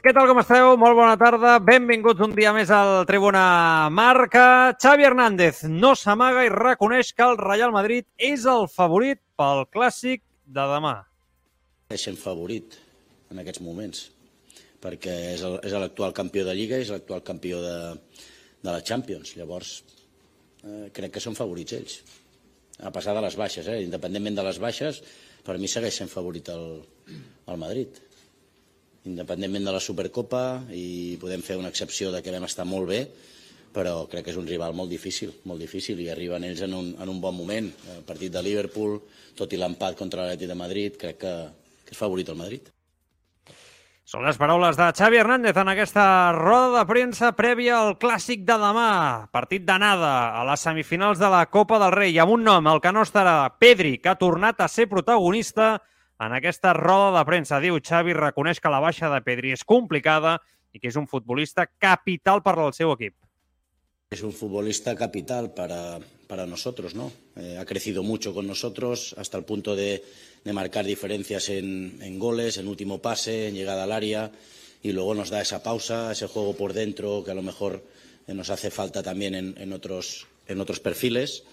Què tal, com esteu? Molt bona tarda. Benvinguts un dia més al Tribuna Marca. Xavi Hernández no s'amaga i reconeix que el Real Madrid és el favorit pel clàssic de demà. Sent favorit en aquests moments, perquè és l'actual campió de Lliga i és l'actual campió de, de la Champions. Llavors, eh, crec que són favorits ells. A passar de les baixes, eh? independentment de les baixes, per mi segueix sent favorit el, el Madrid independentment de la Supercopa i podem fer una excepció de que vam estar molt bé però crec que és un rival molt difícil, molt difícil i arriben ells en un, en un bon moment. El partit de Liverpool, tot i l'empat contra l'Atleti de Madrid, crec que, que és favorit el Madrid. Són les paraules de Xavi Hernández en aquesta roda de premsa prèvia al clàssic de demà. Partit d'anada a les semifinals de la Copa del Rei amb un nom, el que no estarà Pedri, que ha tornat a ser protagonista en aquesta roda de premsa. Diu Xavi, reconeix que la baixa de Pedri és complicada i que és un futbolista capital per al seu equip. Es un futbolista capital para, para nosotros, ¿no? Eh, ha crecido mucho con nosotros hasta el punto de, de marcar diferencias en, en goles, en último pase, en llegada al área y luego nos da esa pausa, ese juego por dentro que a lo mejor nos hace falta también en, en otros, en otros perfiles.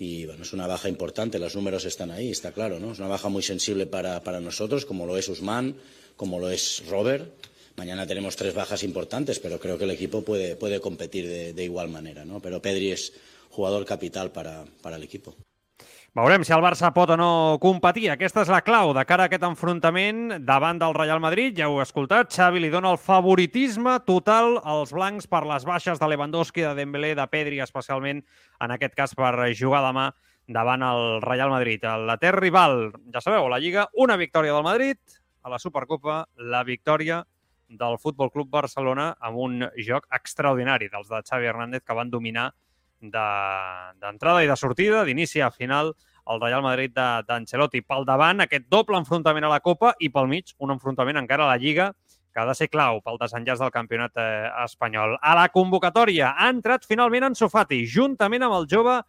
Y bueno, es una baja importante, los números están ahí, está claro, ¿no? Es una baja muy sensible para, nosotros, como lo es Usman, como lo es Robert. Mañana tenemos tres bajas importantes, pero creo que el equipo puede, competir de, igual manera, ¿no? Pero Pedri es jugador capital para el equipo. Veurem si el Barça pot o no competir. Aquesta és la clau de cara a aquest enfrontament davant del Real Madrid. Ja ho he escoltat, Xavi li dona el favoritisme total als blancs per les baixes de Lewandowski, de Dembélé, de Pedri, especialment en aquest cas per jugar demà davant el Real Madrid. El ter rival, ja sabeu, la Lliga, una victòria del Madrid, a la Supercopa, la victòria del Futbol Club Barcelona amb un joc extraordinari dels de Xavi Hernández que van dominar d'entrada de, i de sortida, d'inici a final, el Real Madrid d'Ancelotti. Pel davant, aquest doble enfrontament a la Copa i pel mig, un enfrontament encara a la Lliga que ha de ser clau pel desenllaç del campionat eh, espanyol. A la convocatòria ha entrat finalment en Sofati, juntament amb el jove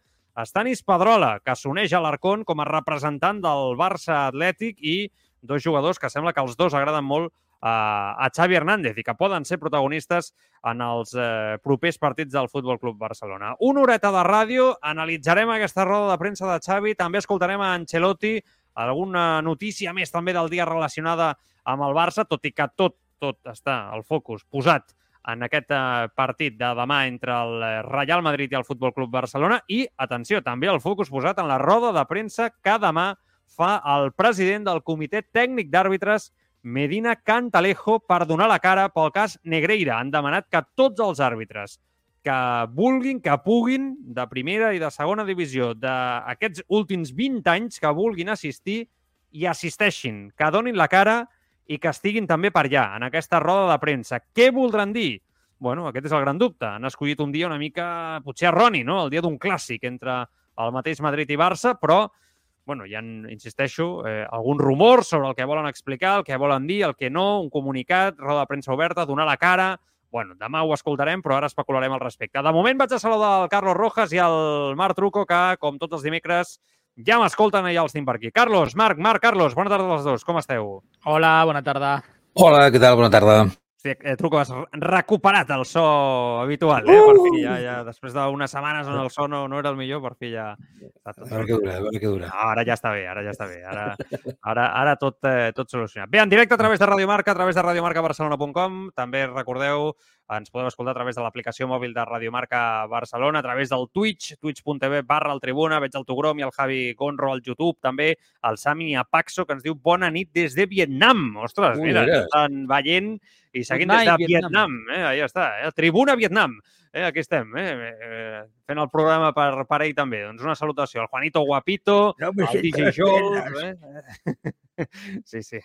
Stanis Pedrola, que s'uneix a l'Arcón com a representant del Barça Atlètic i dos jugadors que sembla que els dos agraden molt a Xavi Hernández i que poden ser protagonistes en els eh, propers partits del Futbol Club Barcelona. Una horeta de ràdio, analitzarem aquesta roda de premsa de Xavi, també escoltarem a Ancelotti, alguna notícia més també del dia relacionada amb el Barça, tot i que tot, tot està el focus posat en aquest eh, partit de demà entre el Real Madrid i el Futbol Club Barcelona i, atenció, també el focus posat en la roda de premsa que demà fa el president del Comitè Tècnic d'Àrbitres Medina Cantalejo per donar la cara pel cas Negreira. Han demanat que tots els àrbitres que vulguin, que puguin, de primera i de segona divisió, d'aquests últims 20 anys, que vulguin assistir i assisteixin, que donin la cara i que estiguin també per allà, en aquesta roda de premsa. Què voldran dir? Bueno, aquest és el gran dubte. Han escollit un dia una mica, potser erroni, no? El dia d'un clàssic entre el mateix Madrid i Barça, però bueno, hi ha, insisteixo, eh, algun rumor sobre el que volen explicar, el que volen dir, el que no, un comunicat, roda de premsa oberta, donar la cara... Bueno, demà ho escoltarem, però ara especularem al respecte. De moment vaig a saludar el Carlos Rojas i el Marc Truco, que, com tots els dimecres, ja m'escolten i ja els tinc per aquí. Carlos, Marc, Marc, Carlos, bona tarda als dos. Com esteu? Hola, bona tarda. Hola, què tal? Bona tarda. Sí, eh, Truco, has recuperat el so habitual, eh? Per fi, ja, ja, després d'unes setmanes on el so no, no era el millor, per fi ja... A veure què dura, a veure què dura. Ara ja està bé, ara ja està bé. Ara, ara, ara tot, eh, tot solucionat. Bé, en directe a través de Radio Marca, a través de radiomarcabarcelona.com. També recordeu, ens podeu escoltar a través de l'aplicació mòbil de Radio Marca Barcelona, a través del Twitch, twitch.tv barra el Tribuna. Veig el Togrom i el Javi Gonro al YouTube. També el Sami Apaxo, que ens diu bona nit des de Vietnam. Ostres, Ui, mira, mira. estan veient i seguint des de Vietnam. Vietnam. Eh? Ahí està, eh? Tribuna Vietnam. Eh, aquí estem, eh, eh, fent el programa per, per ell també. Doncs una salutació al Juanito Guapito, No al DJ Joel... Eh? Sí, sí,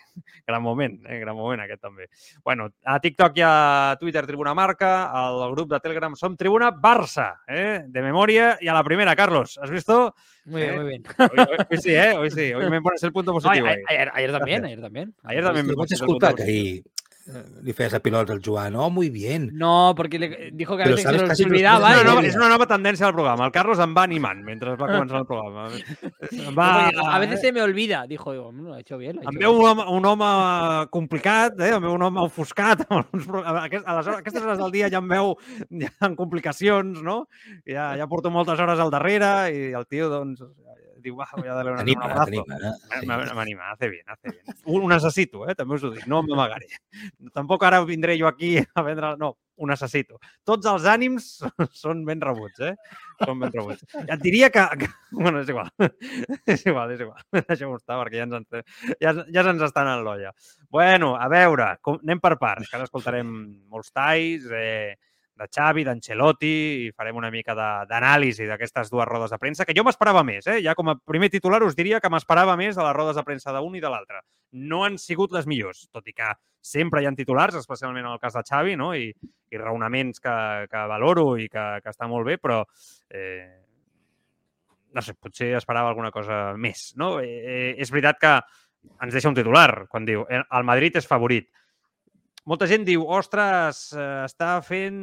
gran moment, eh? gran moment aquest també. Bueno, a TikTok i a Twitter Tribuna Marca, al grup de Telegram Som Tribuna Barça, eh? de memòria i a la primera, Carlos, ¿has visto? Muy bien, Eh, muy bien. Hoy, hoy- hoy sí, ¿eh? Hoy sí, hoy me pones el punto No, positivo. ayer, ahí. ayer- ayer también, ayer también. Ayer también me pusiste el punto positivo. Eh, li feies a pilots al Joan. Oh, muy bien. No, porque le dijo que a veces se los olvidaba. una, nova, Mira. és una nova tendència al programa. El Carlos em va animant mentre va començar el programa. Va, a veces se me olvida. Dijo, digo, "Mm, lo ha hecho bien. Ha Em veu bien". un home, un home complicat, eh? em veu un home ofuscat. aquest- a les hores, aquestes hores del dia ja em veu ja en complicacions, no? Ja, ja porto moltes hores al darrere i el tio, doncs, diu, va, voy a darle una, un T'anima, abrazo. M- M'anima, hace bien, hace bien. Ho necessito, eh? també us ho dic, no m'amagaré. Tampoc ara vindré jo aquí a vendre... No, ho necessito. Tots els ànims són ben rebuts, eh? Són ben rebuts. Ja et diria que... que bueno, és igual. és igual, és igual. Deixem-ho estar perquè ja ens, en- ja, ja se'ns estan en l'olla. Bueno, a veure, com, anem per parts, que ara escoltarem molts talls, eh, de Xavi, d'Ancelotti, i farem una mica d'anàlisi d'aquestes dues rodes de premsa, que jo m'esperava més. Eh? Ja com a primer titular us diria que m'esperava més de les rodes de premsa d'un i de l'altre. No han sigut les millors, tot i que sempre hi ha titulars, especialment en el cas de Xavi, no? I, i raonaments que, que valoro i que, que està molt bé, però eh, no sé, potser esperava alguna cosa més. No? Eh, és veritat que ens deixa un titular quan diu "El el Madrid és favorit. Molta gent diu, ostres, eh, està fent...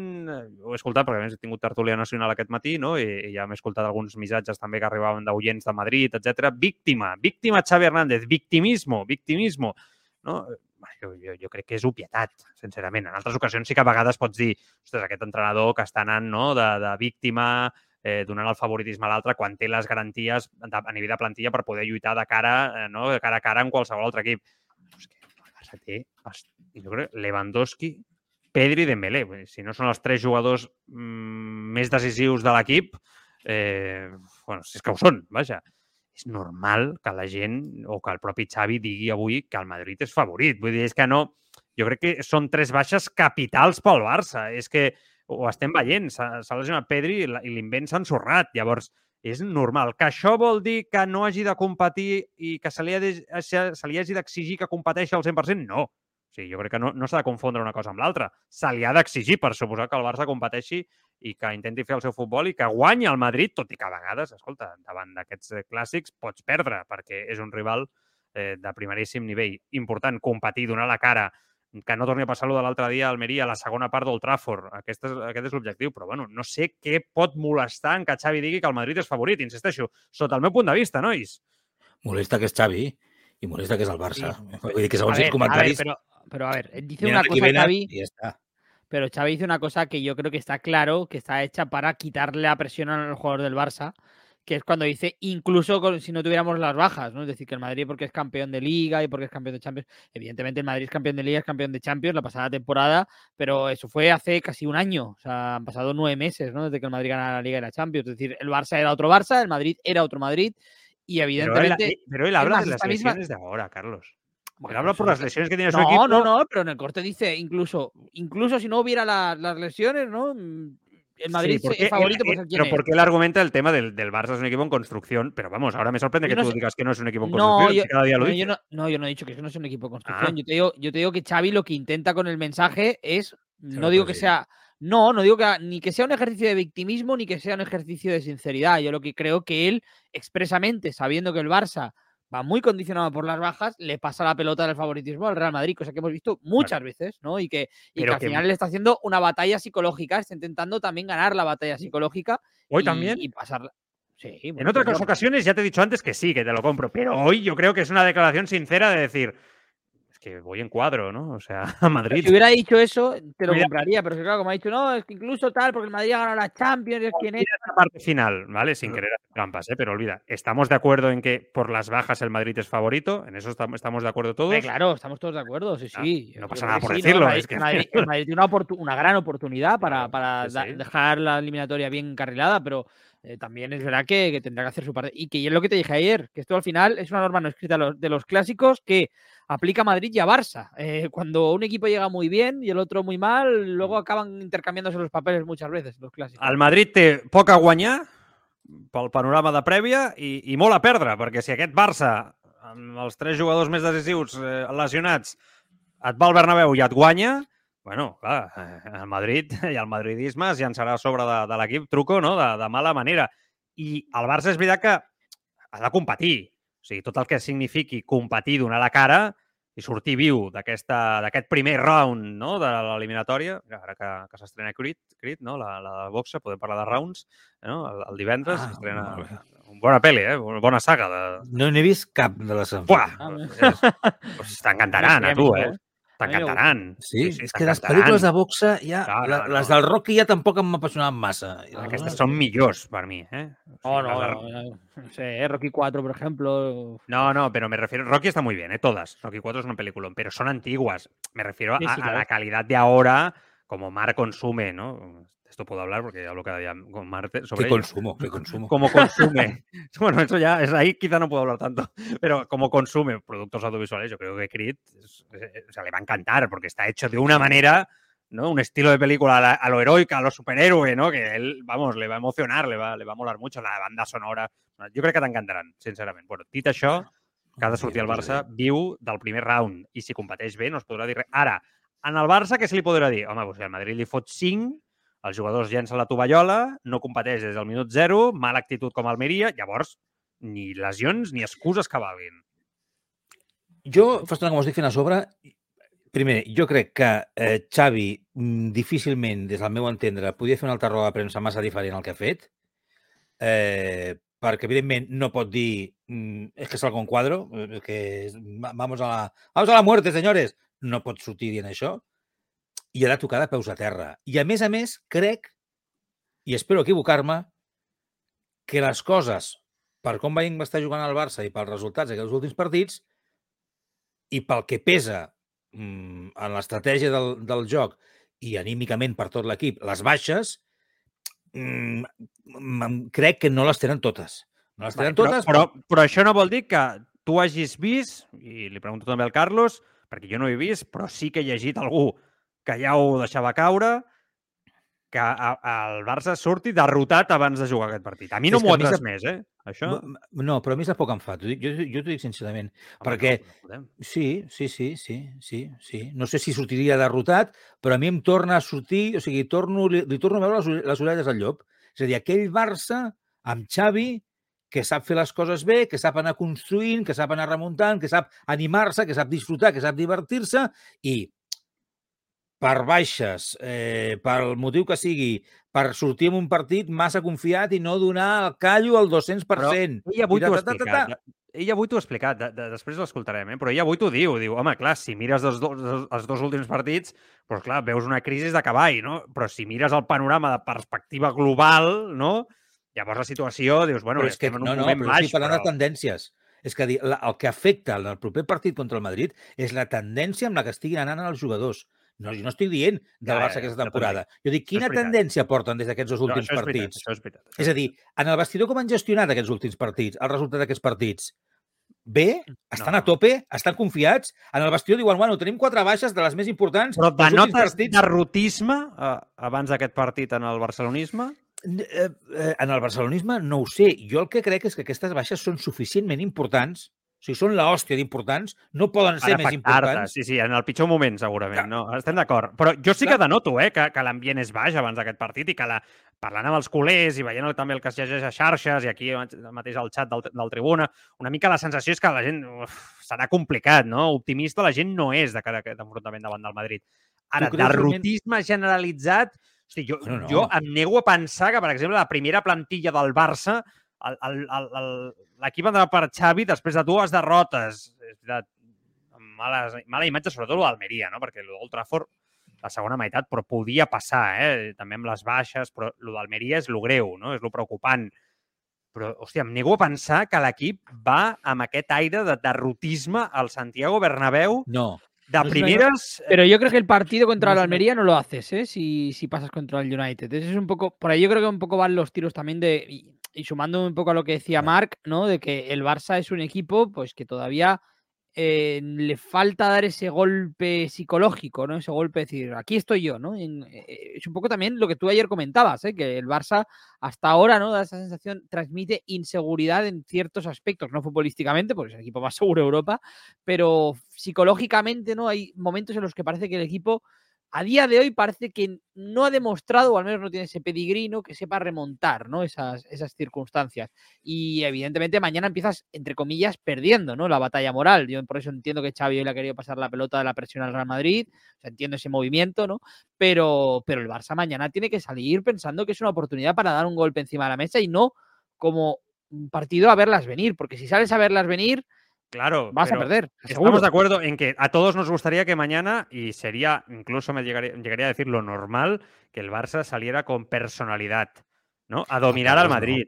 Ho he escoltat perquè a més he tingut tertúlia nacional aquest matí no? I, i ja m'he escoltat alguns missatges també que arribaven d'oients de Madrid, etc. Víctima, víctima Xavi Hernández, victimismo, victimismo. No? Jo, jo, jo crec que és obvietat, sincerament. En altres ocasions sí que a vegades pots dir, ostres, aquest entrenador que està anant no? de, de víctima, eh, donant el favoritisme a l'altre quan té les garanties de, a nivell de plantilla per poder lluitar de cara, eh, no? de cara a cara amb qualsevol altre equip. És que el Barça té, els- jo crec, Lewandowski, Pedri i Dembélé. Si no són els tres jugadors mm, més decisius de l'equip, eh, bueno, si és que ho són, vaja. És normal que la gent o que el propi Xavi digui avui que el Madrid és favorit. Vull dir, és que no... Jo crec que són tres baixes capitals pel Barça. És que ho estem veient. S'ha lesionat Pedri i l'invent s'ha ensorrat. Llavors, és normal. Que això vol dir que no hagi de competir i que se li, ha de, se li hagi d'exigir que competeixi al 100%? No. Sigui, jo crec que no, no s'ha de confondre una cosa amb l'altra. Se li ha d'exigir per suposar que el Barça competeixi i que intenti fer el seu futbol i que guanyi el Madrid, tot i que a vegades, escolta, davant d'aquests eh, clàssics pots perdre, perquè és un rival eh, de primeríssim nivell. Important, competir, donar la cara, que no torni a passar lo de l'altre dia a Almeria, a la segona part d'Old Trafford. Aquest és, aquest és l'objectiu, però bueno, no sé què pot molestar en que Xavi digui que el Madrid és favorit, insisteixo, sota el meu punt de vista, nois. Molesta que és Xavi i molesta que és el Barça. Vull dir que segons els a ver, comentaris... pero, a ver, dice vienen una cosa Xavi, y ya está. pero Xavi dice una cosa que yo creo que está claro, que está hecha para quitarle la presión al jugador del Barça, que es cuando dice, incluso con- si no tuviéramos las bajas, ¿no? Es decir, que el Madrid porque es campeón de Liga y porque es campeón de Champions, evidentemente el Madrid es campeón de Liga, es campeón de Champions la pasada temporada, pero eso fue hace casi un año, o sea, han pasado nueve meses, ¿no? Desde que el Madrid ganara la Liga y la Champions, es decir, el Barça era otro Barça, el Madrid era otro Madrid, y Pero él, evidentemente... pero él habla más, de las misma- de ahora, Carlos. Bueno, habla pues por las lesiones que tiene su No, equipo. no, no, pero en el corte dice, incluso, incluso si no hubiera la- las lesiones, ¿no? Mm, El Madrid Sí, es favorito él- por ser pero porque él argumenta el tema del, del Barça es un equipo en construcción, pero vamos, ahora me sorprende Yo que no tú sé- digas que no es un equipo en No, construcción, yo, si cada día lo no, yo no, no, yo no he dicho que no es un equipo en construcción. Ah. Yo, te digo, yo te digo que Xavi lo que intenta con el mensaje es, no digo que sea, no, no digo que ni que sea un ejercicio de victimismo ni que sea un ejercicio de sinceridad. Yo lo que creo que él expresamente, sabiendo que el Barça va muy condicionado por las bajas, le pasa la pelota del favoritismo al Real Madrid, cosa que hemos visto muchas veces, ¿no? Y que, y Pero que al que- final le está haciendo una batalla psicológica, está intentando también ganar la batalla psicológica. Hoy y- también. Y pasarla. Sí, En bueno, otras ocasiones ya te he dicho antes que sí, que te lo compro, pero hoy yo creo que es una declaración sincera de decir, que voy en cuadro, ¿no? O sea, a Madrid. Si hubiera dicho eso, te lo Mira- compraría, pero es que claro, como ha dicho, no, es que incluso tal, porque el Madrid ha ganado la Champions, es quien es. Esa parte final, ¿vale? Sin querer hacer trampas, ¿eh? Pero olvida, ¿estamos de acuerdo en que por las bajas el Madrid es favorito? ¿En eso estam- estamos de acuerdo todos? Claro, estamos todos de acuerdo, sí, Ah, sí. no pasa nada por decirlo, Madrid, es que- Madrid- Madrid tiene una, gran oportunidad para, Claro, para sí, da- sí. dejar la eliminatoria bien encarrilada, pero eh, también es verdad que, que tendrá que hacer su parte. Y que es lo que te dije ayer, que esto al final es una norma no escrita de los, clásicos que aplica a Madrid y a Barça. Eh, cuando un equipo llega muy bien y el otro muy mal, luego acaban intercambiándose los papeles muchas veces, los clásicos. El Madrid té poc a guanyar pel panorama de prèvia i, i molt a perdre, perquè si aquest Barça, amb els tres jugadors més decisius eh, lesionats, et va al Bernabéu i et guanya, bueno, clar, eh, el Madrid i el madridisme es llançarà a sobre de, de l'equip truco, no?, de, de mala manera. I el Barça és veritat que ha de competir. O sigui, tot el que signifiqui competir, donar la cara i sortir viu d'aquest primer round no? de l'eliminatòria, ara que, que s'estrena Crit, Crit no? la, la boxa, podem parlar de rounds, no? el, el divendres Ah, s'estrena una bona pel·li, eh? una bona saga. De... No n'he vist cap de les Buah, Ah, pues t'encantaran a tu, eh? T'encantaran. Sí, és que les pel·lícules de boxa, ja, No, no, no. les del Rocky ja tampoc m'apassionaven massa. Aquestes són millors per mi, eh? O No, no, no, no sé, eh, Rocky 4, por ejemplo. No, no, pero me refiero. Rocky está muy bien, ¿eh? Todas. Rocky 4 es una película, pero son antiguas. Me refiero a, Sí, sí, la calidad de ahora, como Mar consume, ¿no? Esto puedo hablar porque hablo cada día con Mar sobre ello. consumo, que consumo. Como consume. bueno, eso ya es ahí, quizá no puedo hablar tanto, pero como consume productos audiovisuales, yo creo que Creed es- es- o sea, le va a encantar porque está hecho de una manera, ¿no? Un estilo de película a, la- a lo heroica, a lo superhéroe, ¿no? Que él, vamos, le va a emocionar, le va, le va a molar mucho la banda sonora. Jo crec que t'encantaran, sincerament. Bueno, dit això, que ha de sortir el Barça viu del primer round i si competeix bé no es podrà dir res. Ara, en el Barça què se li podrà dir? Home, doncs, si el Madrid li fot 5, els jugadors llencen la tovallola, no competeix des del minut 0, mala actitud com Almeria, llavors ni lesions ni excuses que valguin. Jo, fa estona que m'ho estic fent a sobre, primer, jo crec que eh, Xavi mm, difícilment, des del meu entendre, podia fer una altra roda de premsa massa diferent al que ha fet, eh, perquè, evidentment, no pot dir mm, és que salgo en quadro, eh, que és, va- vamos a la, vamos a la muerte, senyores. No pot sortir dient això. I ha de tocar de peus a terra. I, a més a més, crec, i espero equivocar-me, que les coses, per com veiem que està jugant el Barça i pels resultats d'aquests últims partits, i pel que pesa mm, en l'estratègia del, del joc i anímicament per tot l'equip, les baixes, mm, mm, crec que no les tenen totes. No les tenen totes, però, però, però això no vol dir que tu hagis vist, i li pregunto també al Carlos, perquè jo no he vist, però sí que he llegit algú que ja ho deixava caure, que a, a, el Barça surti derrotat abans de jugar aquest partit. A mi no m'ho ha sap- més, eh? Això... No, però a mi és de poc em fa. dic- Jo, jo t'ho dic sincerament. Home, perquè- no. Sí, sí, sí, sí, sí, sí. No sé si sortiria derrotat, però a mi em torna a sortir, o sigui, torno, li, li torno a veure les, les orelles al llop. És a dir, aquell Barça amb Xavi que sap fer les coses bé, que sap anar construint, que sap anar remuntant, que sap animar-se, que sap disfrutar, que sap divertir-se i per baixes, eh, pel motiu que sigui, per sortir en un partit massa confiat i no donar el callo al 200%. Però ell avui t'ho ha explicat. de- Ell avui t'ho ha explicat, de, de, després l'escoltarem, eh? però ell avui t'ho diu. Diu, home, clar, si mires els dos, els- dos últims partits, doncs clar, veus una crisi de cavall, no? Però si mires el panorama de perspectiva global, no? Llavors la situació, dius, bueno, però és que, en un no, no, moment però baix, però... de tendències. És que el que afecta el proper partit contra el Madrid és la tendència amb la que estiguin anant els jugadors. No, jo no estic dient del Barça aquesta temporada. Jo dic, quina tendència porten des d'aquests dos No, últims això és veritat, partits? és veritat. Això És a dir, en el vestidor com han gestionat aquests últims partits, el resultat d'aquests partits? Bé? Estan No. a tope? Estan confiats? En el vestidor diuen, bueno, tenim quatre baixes de les més importants Però últims denotes partits. derrotisme eh, abans d'aquest partit en el barcelonisme? Eh, eh, en el barcelonisme no ho sé. Jo el que crec és que aquestes baixes són suficientment importants, sigui, són l'hòstia d'importants, no poden ser més importants. sí, sí, en el pitjor moment, segurament. Clar. No, estem d'acord. Però jo sí que denoto eh, que, que l'ambient és baix abans d'aquest partit i que la, parlant amb els culers i veient també el que es llegeix a xarxes i aquí mateix al xat del, del Tribuna, una mica la sensació és que la gent uf, serà complicat, no? Optimista la gent no és de cara a aquest enfrontament davant del Madrid. Ara, realment- derrotisme generalitzat... Hosti, jo, Bueno, no. jo em nego a pensar que, per exemple, la primera plantilla del Barça l'equip andava per Xavi després de dues derrotes. És veritat, males, mala imatge, sobretot l'Almeria, no? perquè l'Old Trafford la segona meitat, però podia passar, eh? també amb les baixes, però el d'Almeria és lo greu, no? és lo preocupant. Però, hòstia, em nego a pensar que l'equip va amb aquest aire de derrotisme al Santiago Bernabéu No. de No és una-. Pero yo creo que el partido contra No el Almería no lo haces, ¿eh? Si, si pasas contra el United. Es un poco. Por ahí yo creo que un poco van los tiros también de. Y, sumando un poco a lo que decía. Marc, ¿no? De que el Barça es un equipo, pues que todavía eh, le falta dar ese golpe psicológico, ¿no? Ese golpe de decir, aquí estoy yo, ¿no? En, eh, es un poco también lo que tú ayer comentabas, ¿eh? que el Barça hasta ahora, ¿no? Da esa sensación, transmite inseguridad en ciertos aspectos, no futbolísticamente, porque es el equipo más seguro de Europa, pero psicológicamente, ¿no? Hay momentos en los que parece que el equipo a día de hoy parece que no ha demostrado, o al menos no tiene ese pedigrino, que sepa remontar ¿no? esas, esas circunstancias. Y evidentemente mañana empiezas, entre comillas, perdiendo ¿no? la batalla moral. Yo por eso entiendo que Xavi hoy le ha querido pasar la pelota de la presión al Real Madrid, entiendo ese movimiento, ¿no? Pero, pero el Barça mañana tiene que salir pensando que es una oportunidad para dar un golpe encima de la mesa y no como un partido a verlas venir, porque si sales a verlas venir, Claro, vas a perder. Estamos seguro. de acuerdo en que a todos nos gustaría que mañana, y sería, incluso me llegaría, llegaría a decir lo normal, que el Barça saliera con personalidad, ¿no? A dominar al. Madrid,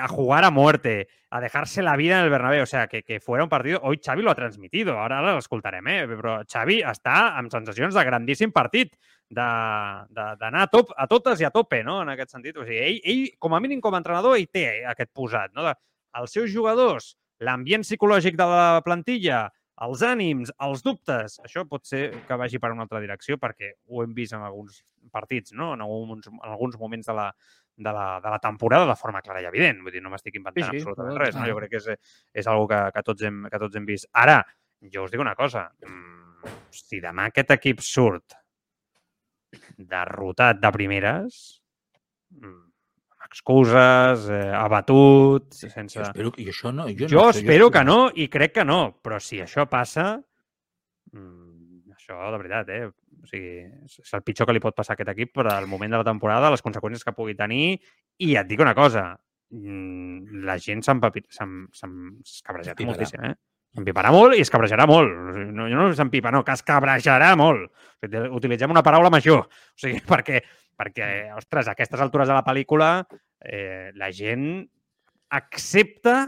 a jugar a muerte, a dejarse la vida en el Bernabéu, o sea, que, que fuera un partido... Hoy Xavi lo ha transmitido, ara l'escoltarem, eh? Però Xavi està amb sensacions de grandíssim partit, d'anar a, top, a totes i a tope, no?, en aquest sentit. O sigui, ell, ell, com a mínim com a entrenador, ell té aquest posat, no? De, els seus jugadors, l'ambient psicològic de la plantilla, els ànims, els dubtes, això pot ser que vagi per una altra direcció perquè ho hem vist en alguns partits, no? en, alguns, en alguns moments de la, de, la, de la temporada de forma clara i evident. Vull dir, no m'estic inventant Sí, sí, absolutament res. No? Jo crec que és, és algo que, que, tots hem, que tots hem vist. Ara, jo us dic una cosa. mm, Si demà aquest equip surt derrotat de primeres, mm, excuses, eh, abatut, sense... Jo espero, que- i això no, jo, Jo no, espero que no i crec que no, però si això passa, mm, això de veritat, eh? O sigui, és el pitjor que li pot passar a aquest equip per al moment de la temporada, les conseqüències que pugui tenir, i et dic una cosa, mm, la gent s'escabrejarà S'empiparà. moltíssim, eh? S'empiparà molt i es cabrejarà molt. No, no s'empipa, no, que es cabrejarà molt. Utilitzem una paraula major. O sigui, perquè, perquè ostres, a aquestes altures de la pel·lícula eh, la gent accepta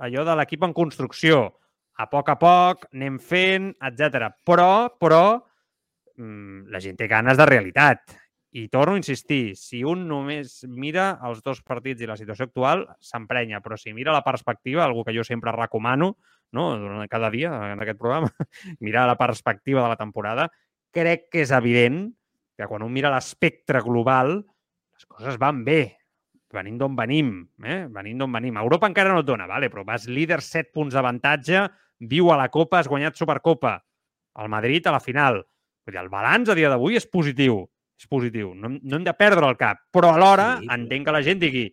allò de l'equip en construcció. A poc a poc, anem fent, etc. Però, però, mm, la gent té ganes de realitat. I torno a insistir, si un només mira els dos partits i la situació actual, s'emprenya. Però si mira la perspectiva, algú que jo sempre recomano, no? durant cada dia en aquest programa, mirar la perspectiva de la temporada, crec que és evident que quan un mira l'espectre global, les coses van bé. Venim d'on venim, eh? Venim d'on venim. Europa encara no et dona, vale? però vas líder 7 punts d'avantatge, viu a la Copa, has guanyat Supercopa. El Madrid a la final. Vull dir, el balanç a dia d'avui és positiu. És positiu. No, no hem de perdre el cap. Però alhora Sí, entenc que la gent digui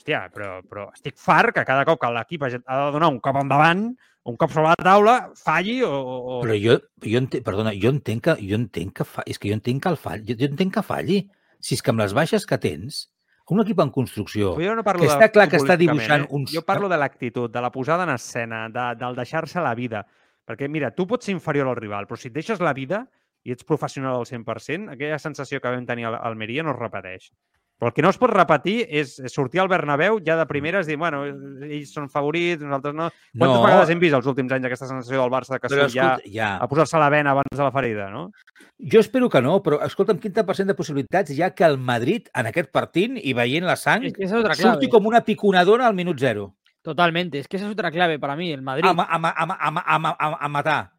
hòstia, però, però estic fart que cada cop que l'equip ha de donar un cop endavant, un cop sobre la taula, falli o... o... Però jo, jo entenc, perdona, jo entenc que, jo entenc que fa, és que jo entenc que el fall, jo, jo entenc que falli. Si és que amb les baixes que tens, un equip en construcció, Però jo no parlo que està clar que està dibuixant eh? uns- Jo parlo de l'actitud, de la posada en escena, de, del deixar-se la vida. Perquè, mira, tu pots ser inferior al rival, però si et deixes la vida i ets professional al 100%, aquella sensació que vam tenir a Almeria no es repeteix. Però el que no es pot repetir és sortir al Bernabéu ja de primeres dir, bueno, ells són favorits, nosaltres no. Quantes No. vegades hem vist els últims anys aquesta sensació del Barça que però surt ja escolta, ja, a posar-se la vena abans de la ferida, no? jo espero que no, però escolta'm, quin tant per cent de possibilitats ha que el Madrid, en aquest partit i veient la sang, Es que surti com una piconadora al minut zero, Totalmente. Es que esa es otra clave para mí, el Madrid. a, a, a, a, a, ma- a, a matar.